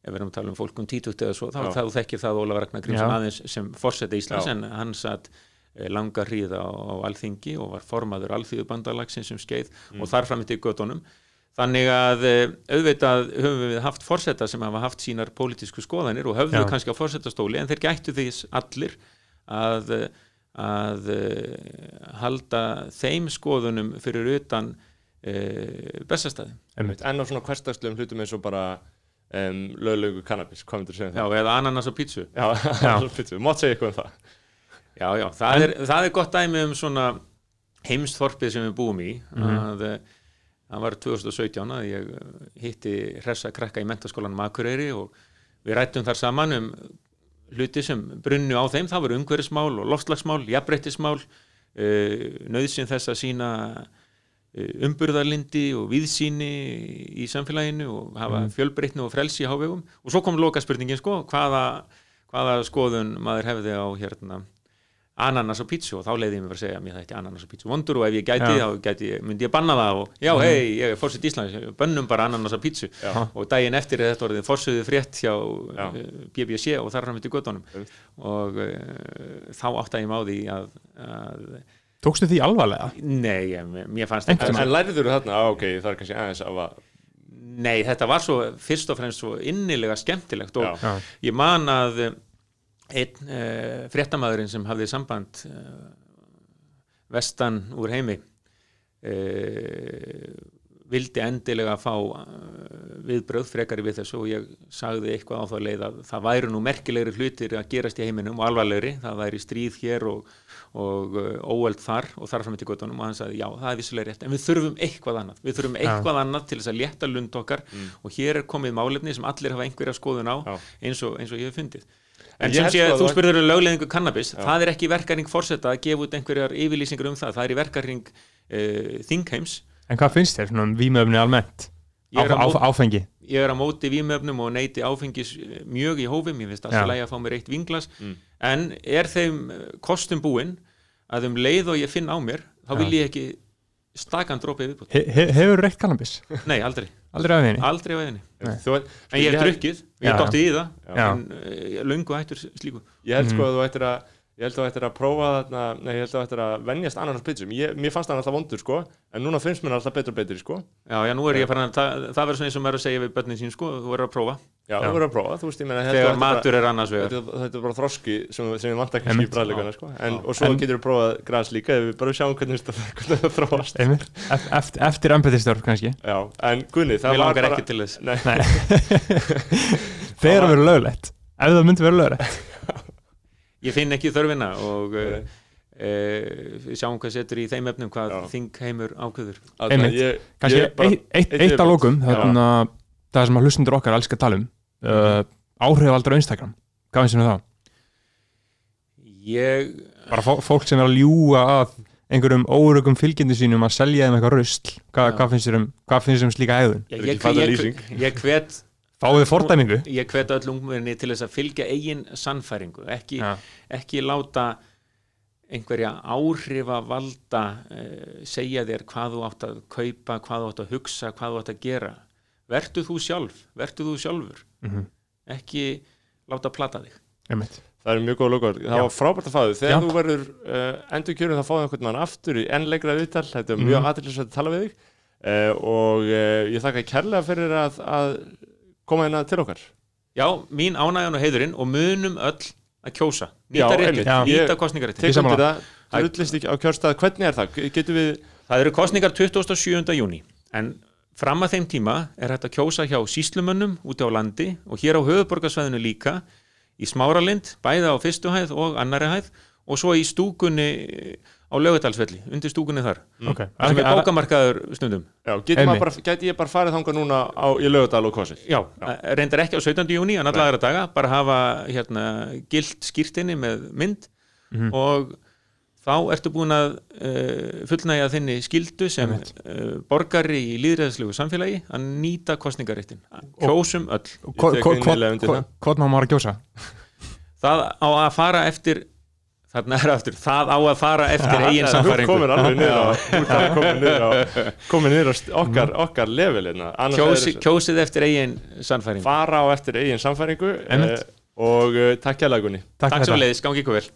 ef við erum að tala um fólk um títugt eða svo þá, þá þekkir það Ólafur Ragnar Grímsson aðeins sem forseti Íslands Já. en hann satt eh, langa hríða á, á alþingi og var formaður alþýðubandalagsins sem skeið Mm. og þar fram til göttunum þannig að eh, auðvitað höfum við haft forseta sem hafa haft sínar pólitísku skoðanir og höfðu Já. kannski á forsetastóli en þeir gættu þess allir að, eh, að eh, halda þeim skoðunum fyrir utan uh, bestastæði Einmitt. En á svona hverstagslegum hlutum eins og bara um, löglegu kannabis, hvað myndir segja um Já, það? eða ananas á pítsu Já, já. Mátt segja eitthvað um það. Já, já, það, er, það er gott dæmi um svona heimsþorpið sem við búum í að eh, það var 2017 að ég eh, hitti hressa krakka í mentaskólanum Akureyri og við rættum þar saman um hluti sem brunnu á þeim, það voru umhverfismál og loftslagsmál, jafnbreyttismál uh, nöðsinn þess að sína uh, umburðarlindi og viðsýni í samfélaginu og hafa fjölbreytni og frelsi í hávegum. Og svo kom lokaspurningin sko, hvaða, hvaða skoðun maður hefði á hérna ananas á pítsu og þá leiði ég mig bara að segja að mér það ekki ananas á pítsu vondur og ef ég gæti Já. þá gæti, ég- myndi ég banna það og já hei, ég er fórsett Íslands, bönnum bara ananas á pítsu Já. og daginn eftir er þetta orðið fórsuðu frétt hjá Já. uh, BBC og þar fram göttunum Einmitt. og uh, þá átta ég mig á því að, að Tókstu því alvarlega? Nei, ég, mér fannst Einhvern En, lærður þú þarna, á, ok, það er kannski aðeins af að Nei, þetta var svo fyrst og fremst svo innilega skemmtilegt og Já. Já. ég man að eh, einn uh, fréttamaðurinn sem hafði samband uh, vestan úr heimi uh, vildi endilega fá viðbröð frekari við þessu og ég sagði eitthvað á þá leið að það væru nú merkilegri hlutir að gerast í heiminum og alvarlegri, það væri stríð hér og, og óöld þar og þar fram til göttunum og hann sagði já, það er vissulega rétt en við þurfum eitthvað annað, við þurfum eitthvað annað til þess að létta lund okkar og hér er komið málefni sem allir hafa einhverja skoðun á eins og, eins og ég hef fundið En sem sé, sko þú spurður um lögleðingu kannabis, það er ekki verkaring fórseta að gefa út einhverjar yfirlýsingur um það, það er í verkaring uh, þingheims. En hvað finnst þér svona um vímöfni almennt? Ég er Á, á á, móti- áfengi? Ég er á móti vímöfnum og neyti áfengis eh, mjög í hófum, ég finnst Já. alltaf lægi að fá mér eitt vinglas, en er þeim eh, kostum búinn að um leið og ég finn á mér, þá vil ég ekki stakan dropið viðbútt. He, he, hefur reykt kannabis? Nei, aldrei, Aldrei af henni? aldrei á veginni. þú, En ég hef drukkið, ég Já. hef dottið í það, Já. en uh, löngu hættur slíku. Ég held sko að þú ættir að Ég held að þú ættir að prófa þarna Nei, ég held að þú ættir að venjast ananas pizzum ég, Mér fannst það alltaf vondur sko En núna finnst mér alltaf betur og betur sko Já, já, nú er ég farin að, það, það verður svona eins og maður að segja við börnin sín, sko, þú verður að prófa. Já, þú verður að prófa, þú veist, ég meina ég að Þegar ættir bara- matur er annars vegar. Þetta, er bara þroski sem, sem við vantar kannski Einmitt. í bræðleikana sko. en, og svo En- getur við prófað græs líka ef við bara sjáum hvernig þetta þróast Eftir, eftir embættistörf kannski Já, en Gunni, það Mér var langar bara ekki til þess. Nei, Þegar það verður löglegt Ef það myndi verður löglegt Ég finn ekki þörfina og Nei. uh, við sjáum hvað setur í þeim efnum hvað Já. þingheimur ákveður. Einmitt. ég, Kannski ég eitt, að viðbót. lókum Já. Það sem að hlustundur okkar elska að tala um uh, Áhrifaldur á Instagram Hvað finnst þér um það? Ég, Bara fó, fólk sem er að ljúga að einhverjum órugum fylgjandi sínum að selja þeim eitthvað rusl Hva, hvað finnst þér um, hvað finnst þér um slíka hegðun? ég, ég, hvet Fáðu þið fordæmingu? ég hvet öll ungmenni til þess að fylgja eigin sannfæringu, ekki, Já. ekki láta einhverja áhrifa valda uh, segja þér hvað þú átt að kaupa, hvað þú átt að hugsa, hvað þú átt að gera vertu þú sjálf, vertu þú sjálfur Mhm. ekki láta plata þig Einmitt. Það er mjög góð lókar, það Já. var frábært að fá þau Þegar Já. þú verður uh, endur kjörun þá fáðu einhvern mann aftur í enn legra viðtal Þetta er mjög Mhm. mm. að tala við þig uh, og uh, ég þakka kærlega fyrir að, að koma hérna til okkar Já, mín ánægjan og heiðurinn og munum öll að kjósa nýta. Já. nýta Ég- kostningaréttin Ég Tek sammála. undir það, drullist ekki á kjörstað Hvernig er það? Getum við Það eru kostningar 27. júni en fram að þeim tíma er hægt að kjósa hjá síslumönnum úti á landi og hér á höfuborgarsvæðinu líka í smáralind, bæða á fyrstu hæð og annari hæð og svo í stúkunni á lögutalsvelli, undir stúkunni þar Ok. það sem er Að- bókamarkaður stundum Já, bara, geti ég bara farið þangað núna á, í lögadal og kosið Já, reyndar ekki á 17. júni en alla aðra daga, bara hafa hérna, gilt skýrtinni með mynd Mhm. og þá ertu búin að uh, fullnægja þinni skildu sem uh, borgari í líðræðslegu samfélagi að nýta kostningaréttin kjósum öll. Hvort má maður að kjósa? það á að fara eftir þarna er aftur, það á að fara eftir eigin Þú samfæringu komir alveg niður á, þú komin niður á, okkar, okkar level hérna. Kjósi, kjósið eftir eigin samfæringu fara á eftir eigin samfæringu uh, og uh, takk kjærlega Gunni. Takk, Takk fyrir svo leiðis, gangi ykkur vel